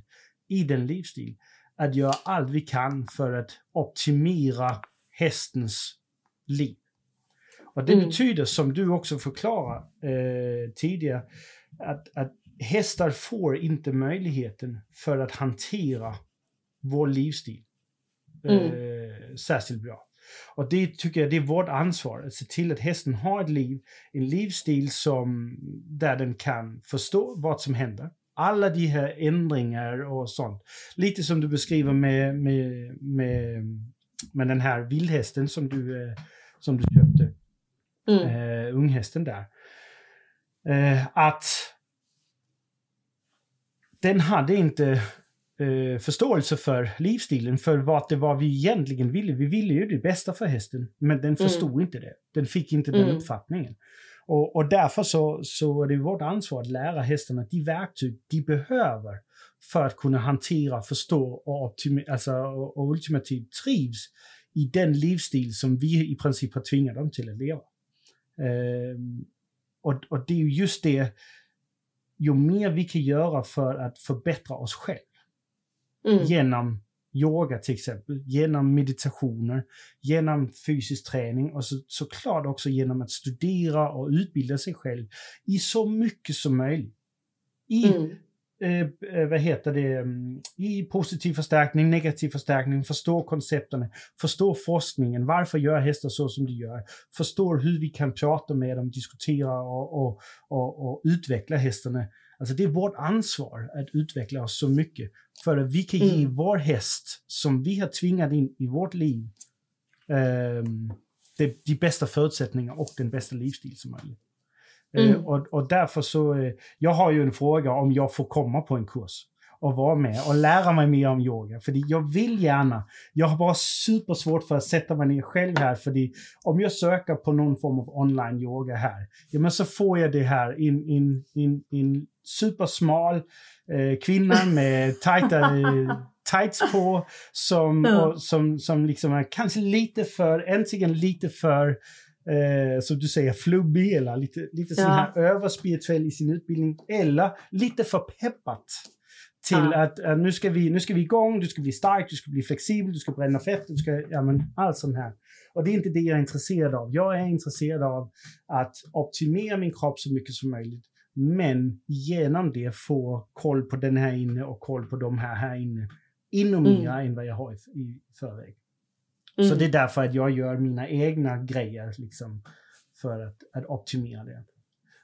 i den livsstilen att göra allt vi kan för att optimera hästens liv. Och det mm. betyder, som du också förklarade eh, tidigare, att, att hästar får inte möjligheten för att hantera vår livsstil mm. eh, särskilt bra. Och det tycker jag det är vårt ansvar, att se till att hästen har ett liv, en livsstil som, där den kan förstå vad som händer. alla de här ändringar och sånt. Lite som du beskriver med, med, med, med den här vildhästen som du, eh, som du köpte. Mm. Eh, unghästen där. Eh, att den hade inte eh, förståelse för livsstilen, för vad det var vi egentligen ville. Vi ville ju det bästa för hästen, men den förstod inte det. Den fick inte den Mm. uppfattningen. Och, och därför så, så är det vårt ansvar att lära hästarna de verktyg de behöver för att kunna hantera, förstå och, optimi- alltså, och, och ultimativt trivs i den livsstil som vi i princip har tvingat dem till att leva. Ehm, och, och det är ju just det, ju mer vi kan göra för att förbättra oss själva Mm. genom yoga till exempel, genom meditationer, genom fysisk träning och så, såklart också genom att studera och utbilda sig själv i så mycket som möjligt. I, Mm. Eh, eh, vad heter det, mm, i positiv förstärkning, negativ förstärkning, förstå koncepten, förstå forskningen, varför gör hästar så som de gör, förstå hur vi kan prata med dem, diskutera och, och, och, och utveckla hästarna. Alltså det är vårt ansvar att utveckla oss så mycket för att vi kan ge Mm. vår häst, som vi har tvingat in i vårt liv, ehm, de, de bästa förutsättningar och den bästa livsstil som möjligt. Eh, Mm. och, och därför så, eh, jag har ju en fråga om jag får komma på en kurs och vara med och lära mig mer om yoga. För jag vill gärna. Jag har bara supersvårt för att sätta mig ner själv här. För om jag söker på någon form av online yoga här, ja men så får jag det här in, in, in supersmal eh, kvinna med tajta eh, tights på som, och, som, som liksom är kanske lite för, äntligen lite för eh, som du säger, flubbig eller lite, lite Ja. här överspirituell i sin utbildning. Eller lite för peppat till Ja. att eh, nu, ska vi, nu ska vi igång, du ska bli stark, du ska bli flexibel, du ska bränna fett, du ska, ja men allt sånt här. Och det är inte det jag är intresserad av. Jag är intresserad av att optimera min kropp så mycket som möjligt. Men genom det få koll på den här inne och koll på de här här inne. Ännu Mm. mer än vad jag har i, i förväg. Så Mm. det är därför att jag gör mina egna grejer liksom, för att, att optimera det.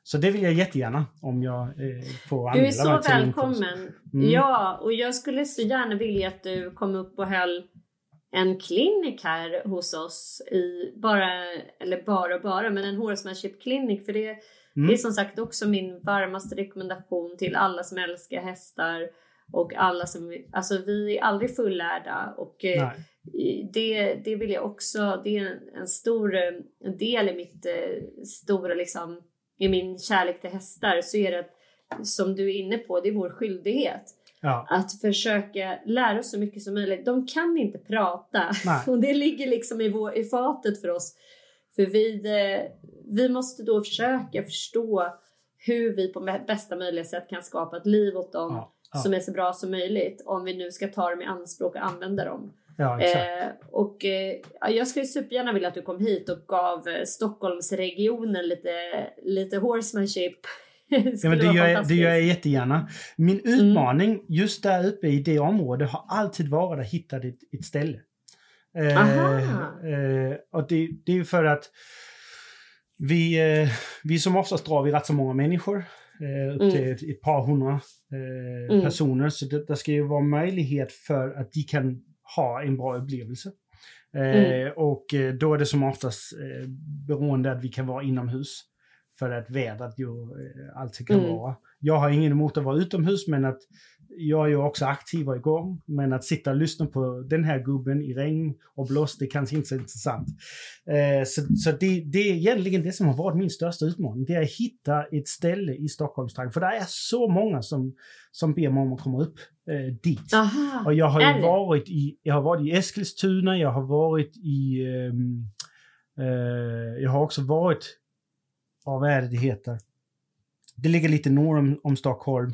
Så det vill jag jättegärna om jag eh, får Du är anmäla så mig till välkommen. Mm. Ja, och jag skulle så gärna vilja att du kom upp och höll en klinik här hos oss i bara, eller bara och bara, men en horsemanship klinik. För det, Mm. det är som sagt också min varmaste rekommendation till alla som älskar hästar och alla som, alltså vi är aldrig fullärda och eh, Nej. Det, det vill jag också, det är en, en stor en del i mitt eh, stora liksom, i min kärlek till hästar så är det att, som du är inne på, det är vår skyldighet Ja. att försöka lära oss så mycket som möjligt. De kan inte prata Nej. och det ligger liksom i, vår, i fatet för oss. För vi, eh, vi måste då försöka förstå hur vi på bästa möjliga sätt kan skapa ett liv åt dem Ja. Ja. som är så bra som möjligt om vi nu ska ta dem i anspråk och använda dem. Ja. Eh, och eh, ja, jag skulle supergärna vilja att du kom hit och gav eh, Stockholmsregionen lite, lite horsemanship. Ja, men det, gör jag, det gör jag jättegärna. Min Mm. utmaning just där uppe i det området har alltid varit att hitta ett, ett ställe. Eh, eh, och det, det är för att vi, eh, vi som oftast drar vi rätt så många människor. Upp Mm. till ett, ett par hundra eh, Mm. personer. Så det, det ska ju vara möjlighet för att de kan ha en bra upplevelse. Eh, Mm. Och eh, då är det som oftast eh, beroende att vi kan vara inomhus. För att vädret ju eh, alltid kan Mm. vara. Jag har ingen emot att vara utomhus men att jag är ju också aktiv och igång. Men att sitta och lyssna på den här gubben i regn och blåst, det kanske inte är så intressant. Eh, så så det, det är egentligen det som har varit min största utmaning. Det är att hitta ett ställe i Stockholmstrakten. För det är så många som, som ber mig om att komma upp eh, dit. Aha. Och jag har ju varit i, jag har varit i Eskilstuna, jag har varit i, ehm, eh, jag har också varit, ja, vad är det det heter? Det ligger lite norr om, om Stockholm.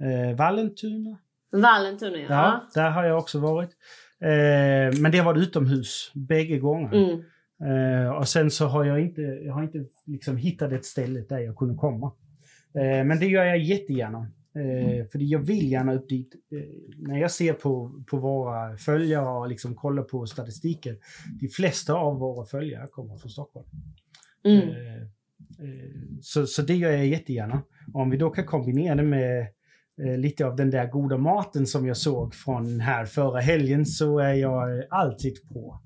Eh, Vallentuna? Vallentuna ja. Ja, där har jag också varit. Eh, men det har varit utomhus bägge gånger. Mm. Eh, och sen så har jag inte, jag har inte liksom hittat ett ställe där jag kunde komma. Eh, men det gör jag jättegärna. Eh, för jag vill gärna upp dit. Eh, när jag ser på, på våra följare och liksom kollar på statistiken. De flesta av våra följare kommer från Stockholm. Mm. Eh, så, så det gör jag jättegärna. Om vi då kan kombinera det med eh, lite av den där goda maten som jag såg från här förra helgen så är jag alltid på.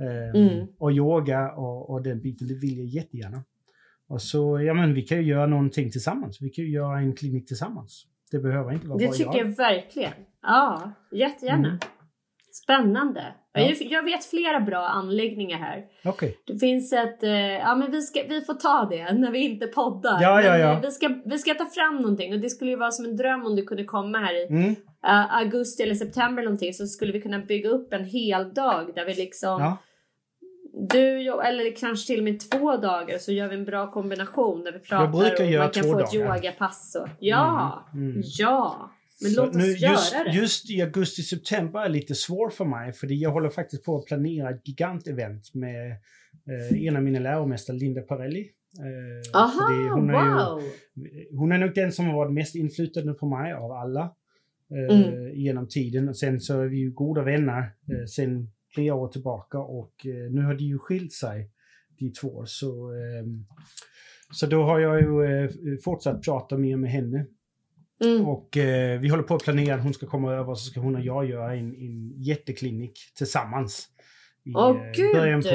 Eh, Mm. Och yoga och, och den biten, det vill jag jättegärna. Och så, ja men vi kan ju göra någonting tillsammans. Vi kan ju göra en klinik tillsammans. Det behöver inte vara Det bara tycker jag. jag verkligen. Ja, jättegärna. Mm. Spännande. Ja. Jag, vet flera bra anläggningar här. Okej. Det finns ett, eh, ja men vi, ska, vi får ta det när vi inte poddar. Ja, ja, ja. eh, Vi, ska, vi ska ta fram någonting och det skulle ju vara som en dröm om du kunde komma här i Mm. eh, augusti eller september någonting så skulle vi kunna bygga upp en hel dag där vi liksom Ja. du eller kanske till och med två dagar så gör vi en bra kombination där vi pratar och man kan få ett dagar. yogapass. Och, ja, Mm, mm. ja. Men låt oss nu, göra just, det. just i augusti-september är lite svårt för mig för jag håller faktiskt på att planera ett gigantevent med eh, en av mina läromästare, Linda Parelli. Eh, Aha, det- hon, är ju, wow! hon är nog den som har varit mest inflytande på mig av alla eh, Mm. genom tiden. Och sen så är vi ju goda vänner eh, sen flera år tillbaka och eh, nu har de ju skilt sig, de två. Så, ehm, så då har jag ju eh, fortsatt prata mer med henne. Mm. Och eh, vi håller på att planera att hon ska komma över så ska hon och jag göra en, en jätteklinik tillsammans. I eh, gud, början på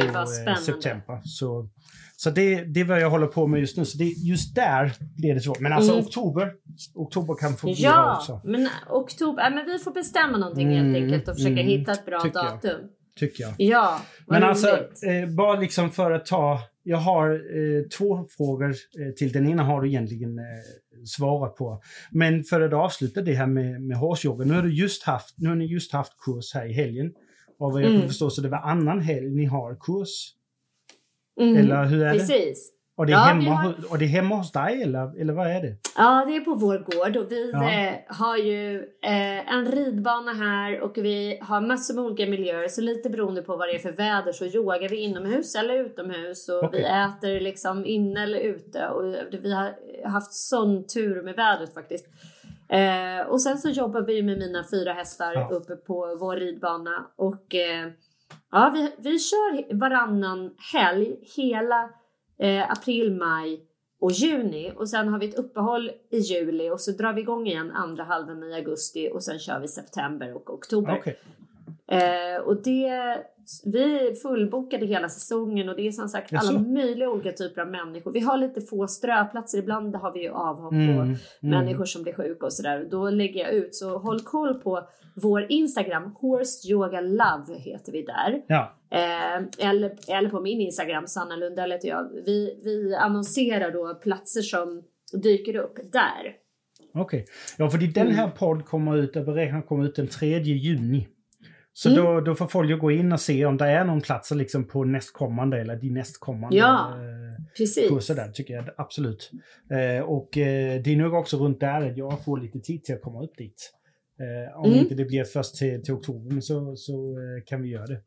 eh, september. Så, så det, det är vad jag håller på med just nu. Så det, just där blir det så. Men alltså Mm. oktober, oktober kan fungera Ja, också. men oktober, ja, men vi får bestämma någonting Mm, helt enkelt och försöka mm, hitta ett bra tycker jag. datum. Tycker jag. Ja, Men alltså, roligt. eh, bara liksom för att ta... Jag har eh, två frågor eh, till. Den ena har du egentligen eh, svarat på. Men för att avsluta det här med, med hårsyoga. Nu har, du just haft, nu har ni just haft kurs här i helgen. Och vad jag Mm. kan förstå så det var annan helg ni har kurs. Mm, Eller hur är det? Precis. Och det är, Ja, hemma, har- och det är hemma hos dig eller, eller vad är det? Ja, det är på vår gård och vi Ja. eh, har ju eh, en ridbana här och vi har massor med olika miljöer så lite beroende på vad det är för väder så yogar vi inomhus eller utomhus och Okej. vi äter liksom inne eller ute och vi har haft sån tur med vädret faktiskt. Eh, och sen så jobbar vi med mina fyra hästar Ja. uppe på vår ridbana och eh, ja, vi, vi kör varannan helg hela eh, april, maj och juni och sen har vi ett uppehåll i juli och så drar vi igång igen andra halvan i augusti och sen kör vi september och oktober. Okej. Eh, och det, vi fullbokade hela säsongen och det är som sagt Jaså? alla möjliga olika typer av människor. Vi har lite få ströplatser, ibland har vi ju avhopp Mm, på mm. människor som blir sjuka och sådär. Då lägger jag ut, så håll koll på vår Instagram, Horse Yoga Love heter vi där. Ja, Eh, eller, eller på min Instagram, Sanna Lundell heter jag. Vi, vi annonserar då platser som dyker upp där. okej. Ja, för den Mm. här podd kommer ut, jag beräknar kommer ut den 3 juni. Så Mm. då, då får folk gå in och se om det är någon plats liksom på nästkommande eller de nästkommande Ja. eh, kurser där, tycker jag absolut. Eh, och eh, det är nog också runt där att jag får lite tid till att komma upp dit. Eh, om Mm. inte det blir först till, till oktober, så, så eh, kan vi göra det.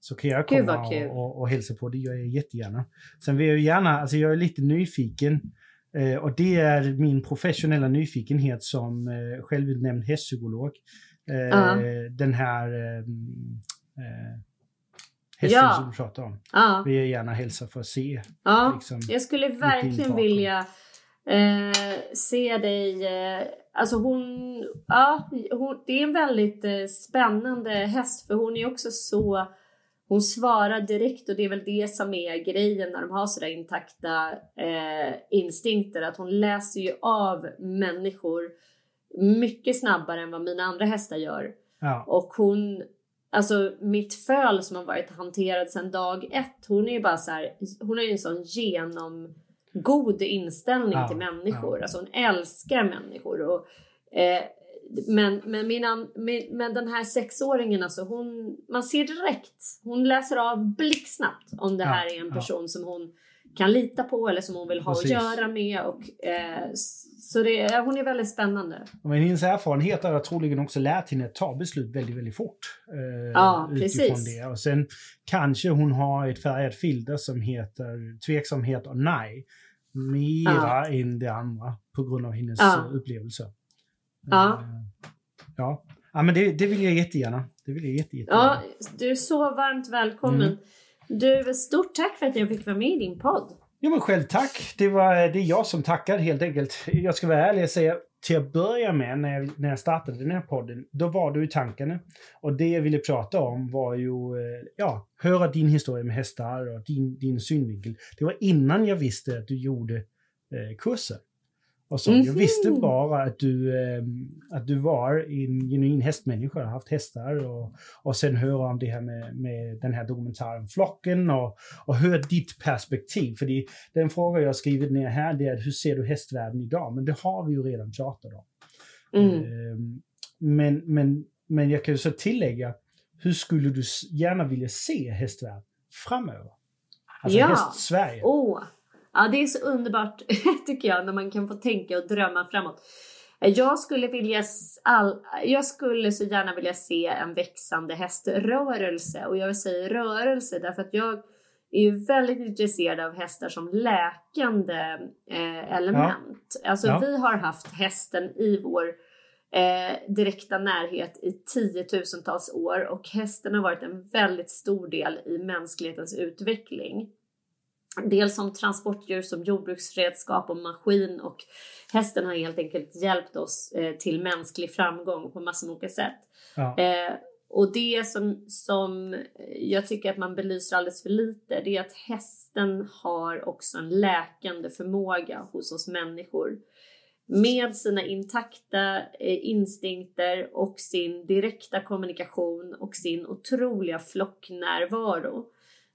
Så kan jag komma och, och, och hälsa på, det gör jag jättegärna. Sen vill jag ju gärna, alltså jag är lite nyfiken, eh, och det är min professionella nyfikenhet som eh, självutnämnd hästpsykolog. Eh, Ja. Den här eh, eh, hästen Ja. som du pratar om. Ja, Vill jag gärna hälsa för att se. ja. Liksom. Jag skulle verkligen vilja eh, se dig. Eh, alltså hon, ja, hon, det är en väldigt eh, spännande häst för hon är också så. Hon svarar direkt och det är väl det som är grejen när de har sådär intakta eh, instinkter. Att hon läser ju av människor mycket snabbare än vad mina andra hästar gör. Ja. Och hon, alltså mitt föl som har varit hanterad sedan dag ett, hon är ju bara så här, hon har ju en sån genomgod inställning Ja, till människor. ja. Alltså hon älskar människor. Och, eh, men, men, min, an- min, men den här sexåringen, alltså hon, man ser direkt, hon läser av blixtsnabbt om det Ja, här är en person som hon kan lita på eller som hon vill ha Precis. att göra med. Och, eh, så det, hon är väldigt spännande. Men hennes erfarenhet har troligen också lärt henne att ta beslut väldigt, väldigt fort. Eh, Ja, precis. Det. Och sen kanske hon har ett färgat filter som heter tveksamhet och nej. Mera Ja. än det andra på grund av hennes Ja. upplevelser. Ja. Eh, ja. ja, men det, det vill jag jättegärna. Det vill jag jätte, jättegärna. Ja, du är så varmt välkommen. Mm. Du, stort tack för att jag fick vara med i din podd. Ja, men själv tack. Det, var, eh, det är jag som tackar helt enkelt. Jag ska vara ärlig och säga till att börja med när jag, när jag startade den här podden, då var du i tankarna. Och det jag ville prata om var ju, eh, ja, höra din historia med hästar och din, din synvinkel. Det var innan jag visste att du gjorde eh, kursen. Och så. Mm -hmm. Jag visste bara att du, eh, att du var en genuin hästmänniska, haft hästar och, och sen höra om det här med, med den här dokumentären Flocken och, och höra ditt perspektiv. För det, den fråga jag skrivit ner här det är hur ser du hästvärlden idag? Men det har vi ju redan pratat om. Mm. Eh, men, men, men jag kan ju så tillägga, hur skulle du gärna vilja se hästvärlden framöver? Alltså ja. häst-Sverige. Oh. Ja, det är så underbart tycker jag när man kan få tänka och drömma framåt. Jag skulle, vilja all, jag skulle så gärna vilja se en växande häströrelse och jag säger rörelse därför att jag är ju väldigt intresserad av hästar som läkande eh, element. Ja. Alltså ja. vi har haft hästen i vår eh, direkta närhet i tiotusentals år och hästen har varit en väldigt stor del i mänsklighetens utveckling. Dels som transportdjur, som jordbruksredskap och maskin och hästen har helt enkelt hjälpt oss eh, till mänsklig framgång på massor med olika sätt. Ja. Eh, och det som, som jag tycker att man belyser alldeles för lite det är att hästen har också en läkande förmåga hos oss människor. Med sina intakta eh, instinkter och sin direkta kommunikation och sin otroliga flocknärvaro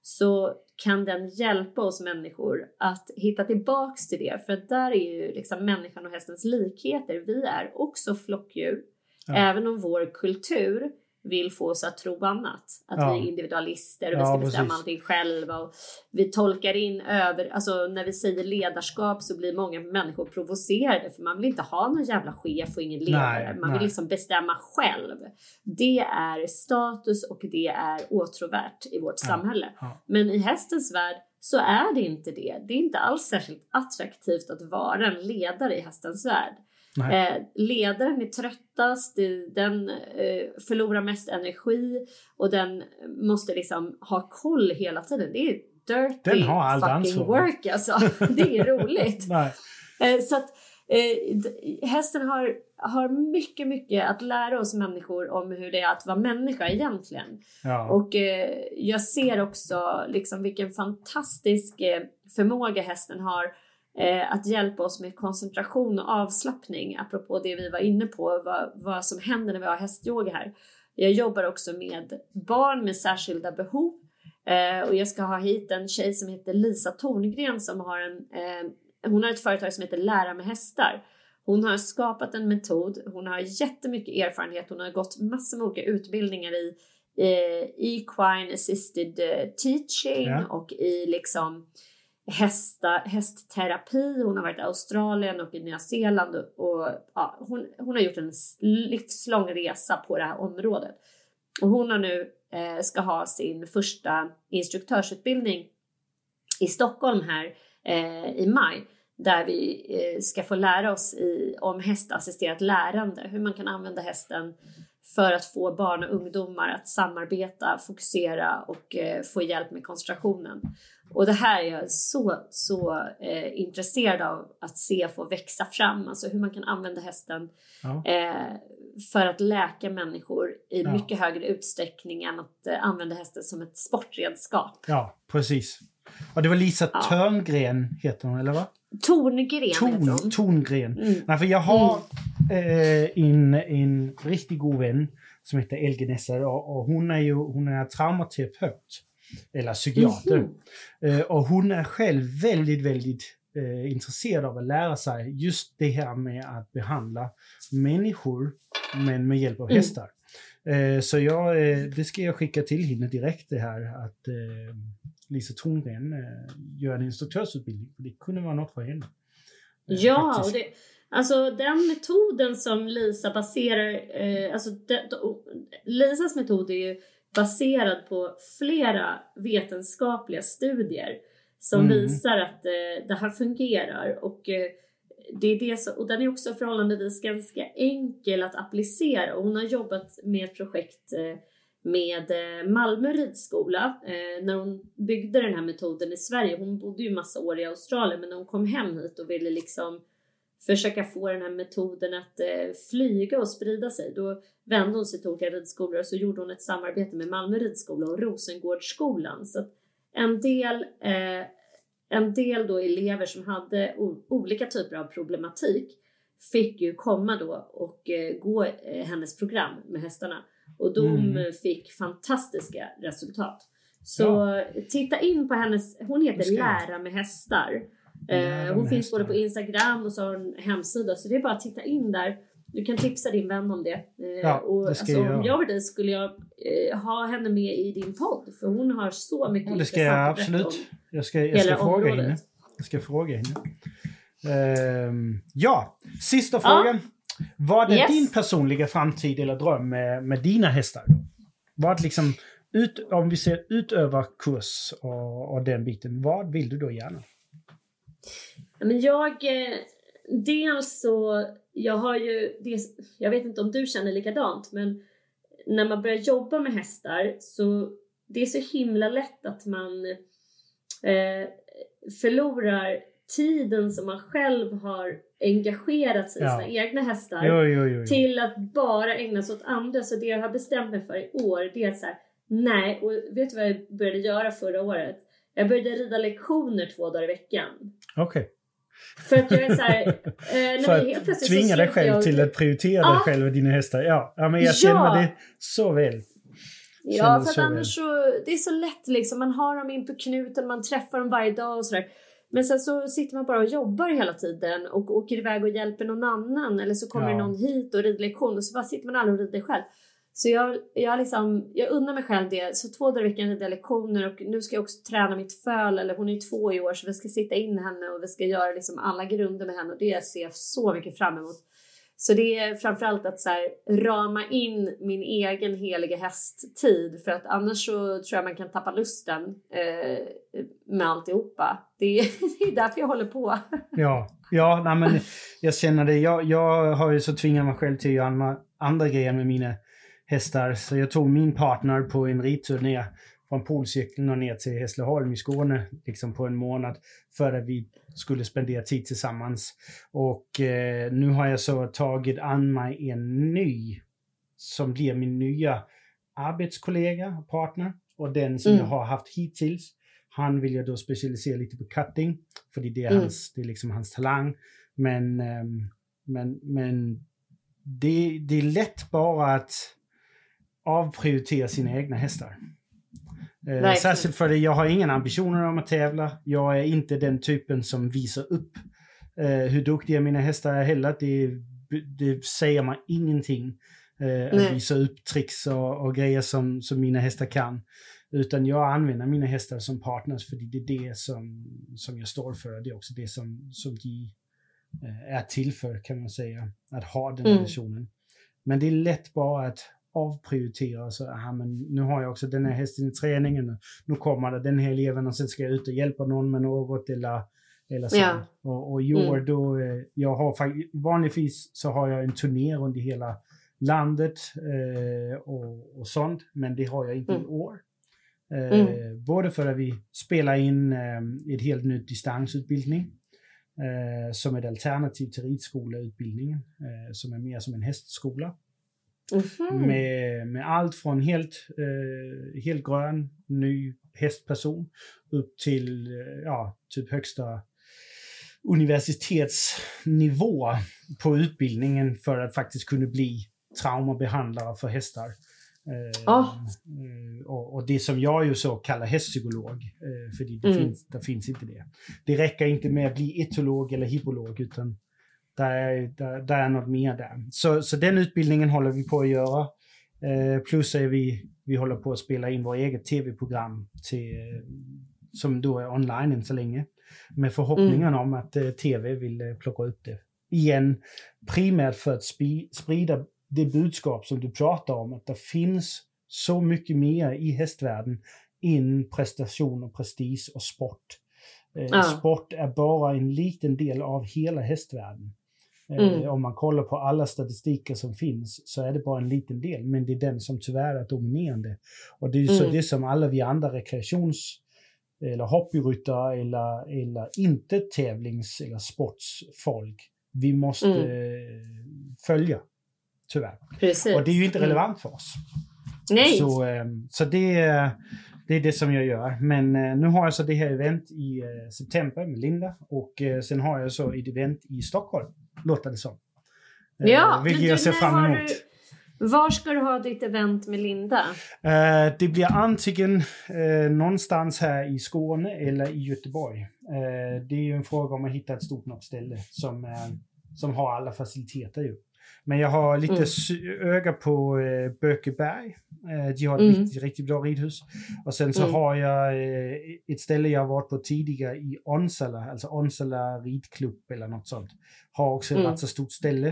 så kan den hjälpa oss människor att hitta tillbaks till det. För där är ju liksom människan och hästens likheter. Vi är också flockdjur. Ja. Även om vår kultur vill få oss att tro annat. Att ja. vi är individualister och ja, vi ska bestämma precis. allting själva. Och vi tolkar in över, alltså när vi säger ledarskap så blir många människor provocerade för man vill inte ha någon jävla chef och ingen ledare. Nej, man nej. vill liksom bestämma själv. Det är status och det är åtråvärt i vårt ja, samhälle. Men i hästens värld så är det inte det. Det är inte alls särskilt attraktivt att vara en ledare i hästens värld. Eh, ledaren är tröttast, den eh, förlorar mest energi och den måste liksom ha koll hela tiden. Det är dirty den har all fucking ansvar. work alltså. Det är roligt. eh, så att eh, hästen har, har mycket, mycket att lära oss människor om hur det är att vara människa egentligen. Ja. Och eh, jag ser också liksom vilken fantastisk eh, förmåga hästen har eh, att hjälpa oss med koncentration och avslappning, apropå det vi var inne på, vad, vad som händer när vi har hästyoga här. Jag jobbar också med barn med särskilda behov eh, och jag ska ha hit en tjej som heter Lisa Torngren som har en, eh, hon har ett företag som heter Lära med hästar. Hon har skapat en metod, hon har jättemycket erfarenhet, hon har gått massor med olika utbildningar i eh, equine assisted eh, teaching ja. och i liksom hästa, hästterapi. Hon har varit i Australien och i Nya Zeeland och, och ja, hon, hon har gjort en livslång resa på det här området. Och hon har nu eh, ska ha sin första instruktörsutbildning i Stockholm här eh, i maj där vi eh, ska få lära oss i, om hästassisterat lärande, hur man kan använda hästen för att få barn och ungdomar att samarbeta, fokusera och eh, få hjälp med koncentrationen. Och det här är jag så, så eh, intresserad av att se få växa fram, alltså hur man kan använda hästen ja. eh, för att läka människor i ja. mycket högre utsträckning än att eh, använda hästen som ett sportredskap. Ja, precis. Och det var Lisa ja. Törngren heter hon, eller vad? Torngren Torn. Torngren. Mm. Nej, för jag har mm. eh, en, en riktigt god vän som heter Elge Nessa och, och hon är ju hon är traumaterapeut eller psykiater. Mm -hmm. och hon är själv väldigt, väldigt eh, intresserad av att lära sig just det här med att behandla människor, men med hjälp av mm. hästar. Eh, så jag, eh, det ska jag skicka till henne direkt det här att eh, Lisa Torngren eh, gör en instruktörsutbildning. Det kunde vara något för henne. Ja, och det, alltså den metoden som Lisa baserar, alltså de, de, Lisas metod är ju baserad på flera vetenskapliga studier som mm. visar att eh, det här fungerar och eh, det är det så, och den är också förhållandevis ganska enkel att applicera och hon har jobbat med ett projekt eh, med eh, Malmö ridskola. Eh, när hon byggde den här metoden i Sverige, hon bodde ju massa år i Australien men när hon kom hem hit och ville liksom försöka få den här metoden att eh, flyga och sprida sig. Då vände hon sig till olika ridskolor och så gjorde hon ett samarbete med Malmö ridskola och Rosengårdsskolan. Så att en del, eh, en del då elever som hade olika typer av problematik fick ju komma då och eh, gå eh, hennes program med hästarna. Och de mm. fick fantastiska resultat. Så ja. titta in på hennes, hon heter Lära med hästar. Lära hon med finns hästar. både på Instagram och så har hon hemsida så det är bara att titta in där. Du kan tipsa din vän om det. Ja, och, det alltså, jag. Om jag var dig skulle jag eh, ha henne med i din podd för hon har så mycket ja, Det ska jag absolut. Jag ska, jag ska fråga området. henne. Jag ska fråga henne. Uh, ja, sista frågan. Ja. Vad är yes. din personliga framtid eller dröm med, med dina hästar? Vad liksom, ut, om vi ser utövarkurs och, och den biten, vad vill du då gärna? Men jag, eh, dels så, jag har ju, dels, jag vet inte om du känner likadant, men när man börjar jobba med hästar så det är så himla lätt att man eh, förlorar tiden som man själv har engagerat sig i ja. sina egna hästar jo, jo, jo, till att bara ägna sig åt andra. Så det jag har bestämt mig för i år det är att så här, nej, och vet du vad jag började göra förra året? Jag började rida lektioner två dagar i veckan. Okej. Okay. För att jag är såhär... Eh, för att helt tvinga dig själv jag... till att prioritera ja. dig själv och dina hästar. Ja, ja men jag känner ja. det så väl. Ja, för att annars så, det är så lätt liksom. Man har dem in på knuten, man träffar dem varje dag och sådär. Men sen så sitter man bara och jobbar hela tiden och åker iväg och hjälper någon annan eller så kommer ja. någon hit och rider lektion och så bara sitter man aldrig och rider själv. Så jag, jag, liksom, jag unnar mig själv det. Så två dagar i veckan rider jag lektioner och nu ska jag också träna mitt föl. Eller hon är ju två i år så vi ska sitta in henne och vi ska göra liksom alla grunder med henne och det ser jag så mycket fram emot. Så det är framförallt att så här, rama in min egen heliga hästtid för att annars så tror jag man kan tappa lusten eh, med alltihopa. Det är, det är därför jag håller på. Ja, ja nej men jag känner det. Jag, jag har ju så tvingat mig själv till att göra andra grejer med mina hästar. Så jag tog min partner på en ridtur ner från polcirkeln och ner till Hässleholm i Skåne liksom på en månad för att vi skulle spendera tid tillsammans. Och eh, nu har jag så tagit an mig en ny som blir min nya arbetskollega och partner och den som mm. jag har haft hittills. Han vill jag då specialisera lite på cutting, för det är, mm. hans, det är liksom hans talang. Men, um, men, men det, det är lätt bara att avprioritera sina egna hästar. Eh, särskilt för det, jag har ingen ambitioner om att tävla. Jag är inte den typen som visar upp eh, hur duktiga mina hästar är heller. Det, det säger man ingenting. Eh, att visa upp tricks och, och, grejer som, som mina hästar kan. Utan jag använder mina hästar som partners för det är det som, som jag står för. Det är också det som, som de eh, är till för kan man säga. Att ha den mm. visionen. Men det är lätt bara att avprioritera. Så, aha, men nu har jag också den här hästen i träningen. Nu kommer det den här eleven och sen ska jag ut och hjälpa någon med något eller, eller så. Ja. Och, och i år mm. då, eh, jag har vanligtvis så har jag en turné runt i hela landet eh, och, och sånt, men det har jag inte mm. i år. Eh, mm. Både för att vi spelar in eh, ett helt nytt distansutbildning eh, som ett alternativ till ridskoleutbildningen, eh, som är mer som en hästskola. Mm. Med, med allt från helt, eh, helt grön, ny hästperson upp till eh, ja, typ högsta universitetsnivå på utbildningen för att faktiskt kunna bli traumabehandlare för hästar. Eh, oh. och, och, det som jag ju så kallar hästpsykolog, eh, för det, mm. finns, det finns inte det. Det räcker inte med att bli etolog eller hippolog, utan där är, där, där är något mer där. Så, så den utbildningen håller vi på att göra. Eh, plus är vi, vi håller på att spela in vårt eget tv-program till, som då är online än så länge. Med förhoppningen mm. om att eh, tv vill eh, plocka upp det. Igen, primärt för att spi, sprida det budskap som du pratar om, att det finns så mycket mer i hästvärlden än prestation och prestige och sport. Eh, ja. Sport är bara en liten del av hela hästvärlden. Eh, Mm. Om man kollar på alla statistiker som finns så är det bara en liten del, men det är den som tyvärr är dominerande. Och det är ju så Mm. det som alla vi andra rekreations eller hobbyryttare eller, eller inte tävlings eller sportsfolk, vi måste Mm. eh, följa. Tyvärr. Precis. Och det är ju inte Mm. relevant för oss. Nej. Så, ehm, så det, är- det är det som jag gör. Men eh, nu har jag så det här event i eh, september med Linda och eh, sen har jag så ett event i Stockholm, låter det som. Eh, Ja, vilket men jag ser fram emot. Du, var ska du ha ditt event med Linda? Eh, det blir antingen eh, någonstans här i Skåne eller i Göteborg. Eh, det är ju en fråga om att hitta ett stort nog ställe som, eh, som har alla faciliteter ju. Men jag har lite Mm. öga på eh, Bökeberg. Eh, de har ett Mm. riktigt, riktigt bra ridhus. Och sen så Mm. har jag eh, ett ställe jag har varit på tidigare i Onsala, alltså Onsala ridklubb eller något sånt. Har också ett Mm. rätt så stort ställe.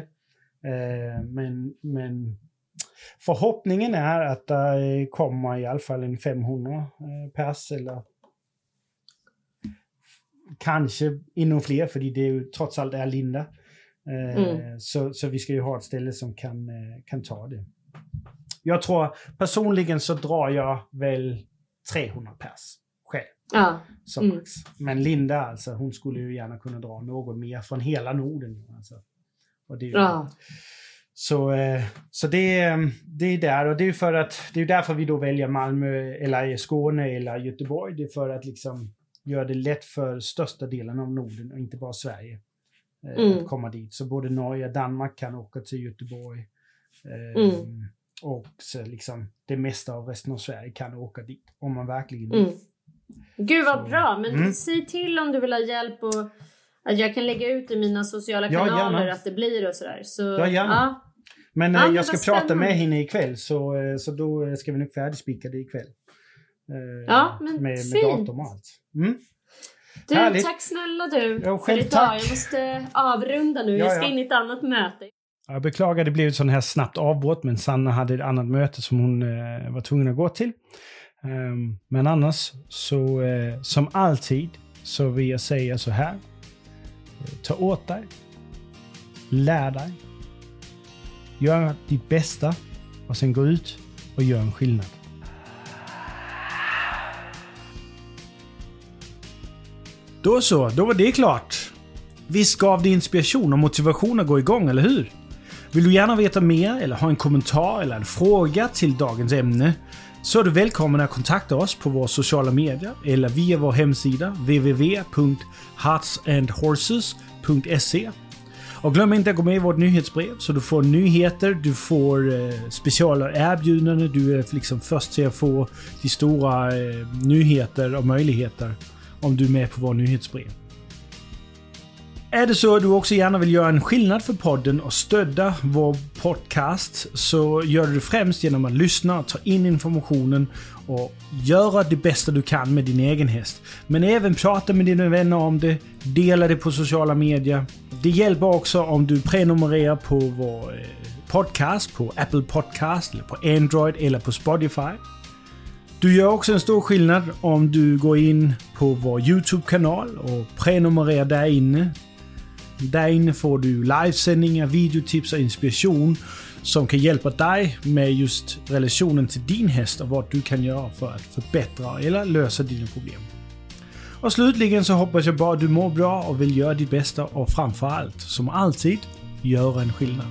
Eh, men, men förhoppningen är att det kommer i alla fall en 500 eh, pers eller kanske ännu fler, för det är ju trots allt är Linda. Eh, Mm. så, så vi ska ju ha ett ställe som kan, eh, kan ta det. Jag tror personligen så drar jag väl 300 pers själv Ja. som Mm. max. Men Linda alltså, hon skulle ju gärna kunna dra någon mer från hela Norden. Alltså. Och det ja. Så, eh, så det, är- det är där och det är för att det är därför vi då väljer Malmö eller Skåne eller Göteborg. Det är för att liksom göra det lätt för största delen av Norden och inte bara Sverige. Eh, Mm. Att komma dit. Så både Norge och Danmark kan åka till Göteborg. Eh, Mm. Och så liksom det mesta av resten av Sverige kan åka dit om man verkligen vill. Mm. Gud vad Så- bra, men Mm. säg till om du vill ha hjälp och att jag kan lägga ut i mina sociala Ja, kanaler gärna. att det blir och sådär. Så, Ja, gärna. Ja. Men Ja, eh, jag ska prata spännande. med henne ikväll så, så då ska vi nog färdigspika det ikväll. Ja, men med, med datum och allt. Mm. Du, Härligt. tack snälla du Ja, för själv idag. tack. Jag måste avrunda nu. Ja, Jag ska ja. in i ett annat möte. Jag beklagar, det blev ett sånt här snabbt avbrott, men Sanna hade ett annat möte som hon eh, var tvungen att gå till. Ehm, men annars, så eh, som alltid, så vill jag säga så här. Ta åt dig. Lär dig. Gör ditt bästa och sen gå ut och gör en skillnad. Då så, då var det klart. Visst gav det inspiration och motivation att gå igång, eller hur? Vill du gärna veta mer eller ha en kommentar eller en fråga till dagens ämne så är du välkommen att kontakta oss på våra sociala medier eller via vår hemsida www.heartsandhorses.se Och glöm inte att gå med i vårt nyhetsbrev så du får nyheter, du får eh, erbjudanden, du är liksom först till att få de stora eh, nyheter och möjligheter om du är med på vår nyhetsbrev. Är det så att du också gärna vill göra en skillnad för podden och stödja vår podcast så gör du det främst genom att lyssna och ta in informationen och göra det bästa du kan med din egen häst. Men även prata med dina vänner om det, dela det på sociala medier. Det hjälper också om du prenumererar på vår eh, podcast på Apple Podcast, eller på Android eller på Spotify. Du gör också en stor skillnad om du går in på vår YouTube-kanal och prenumererar där inne. Där inne får du livesändningar, videotips och inspiration som kan hjälpa dig med just relationen till din häst och vad du kan göra för att förbättra eller lösa dina problem. Och slutligen så hoppas jag bara att du mår bra och vill göra ditt bästa och framför allt, som alltid, göra en skillnad.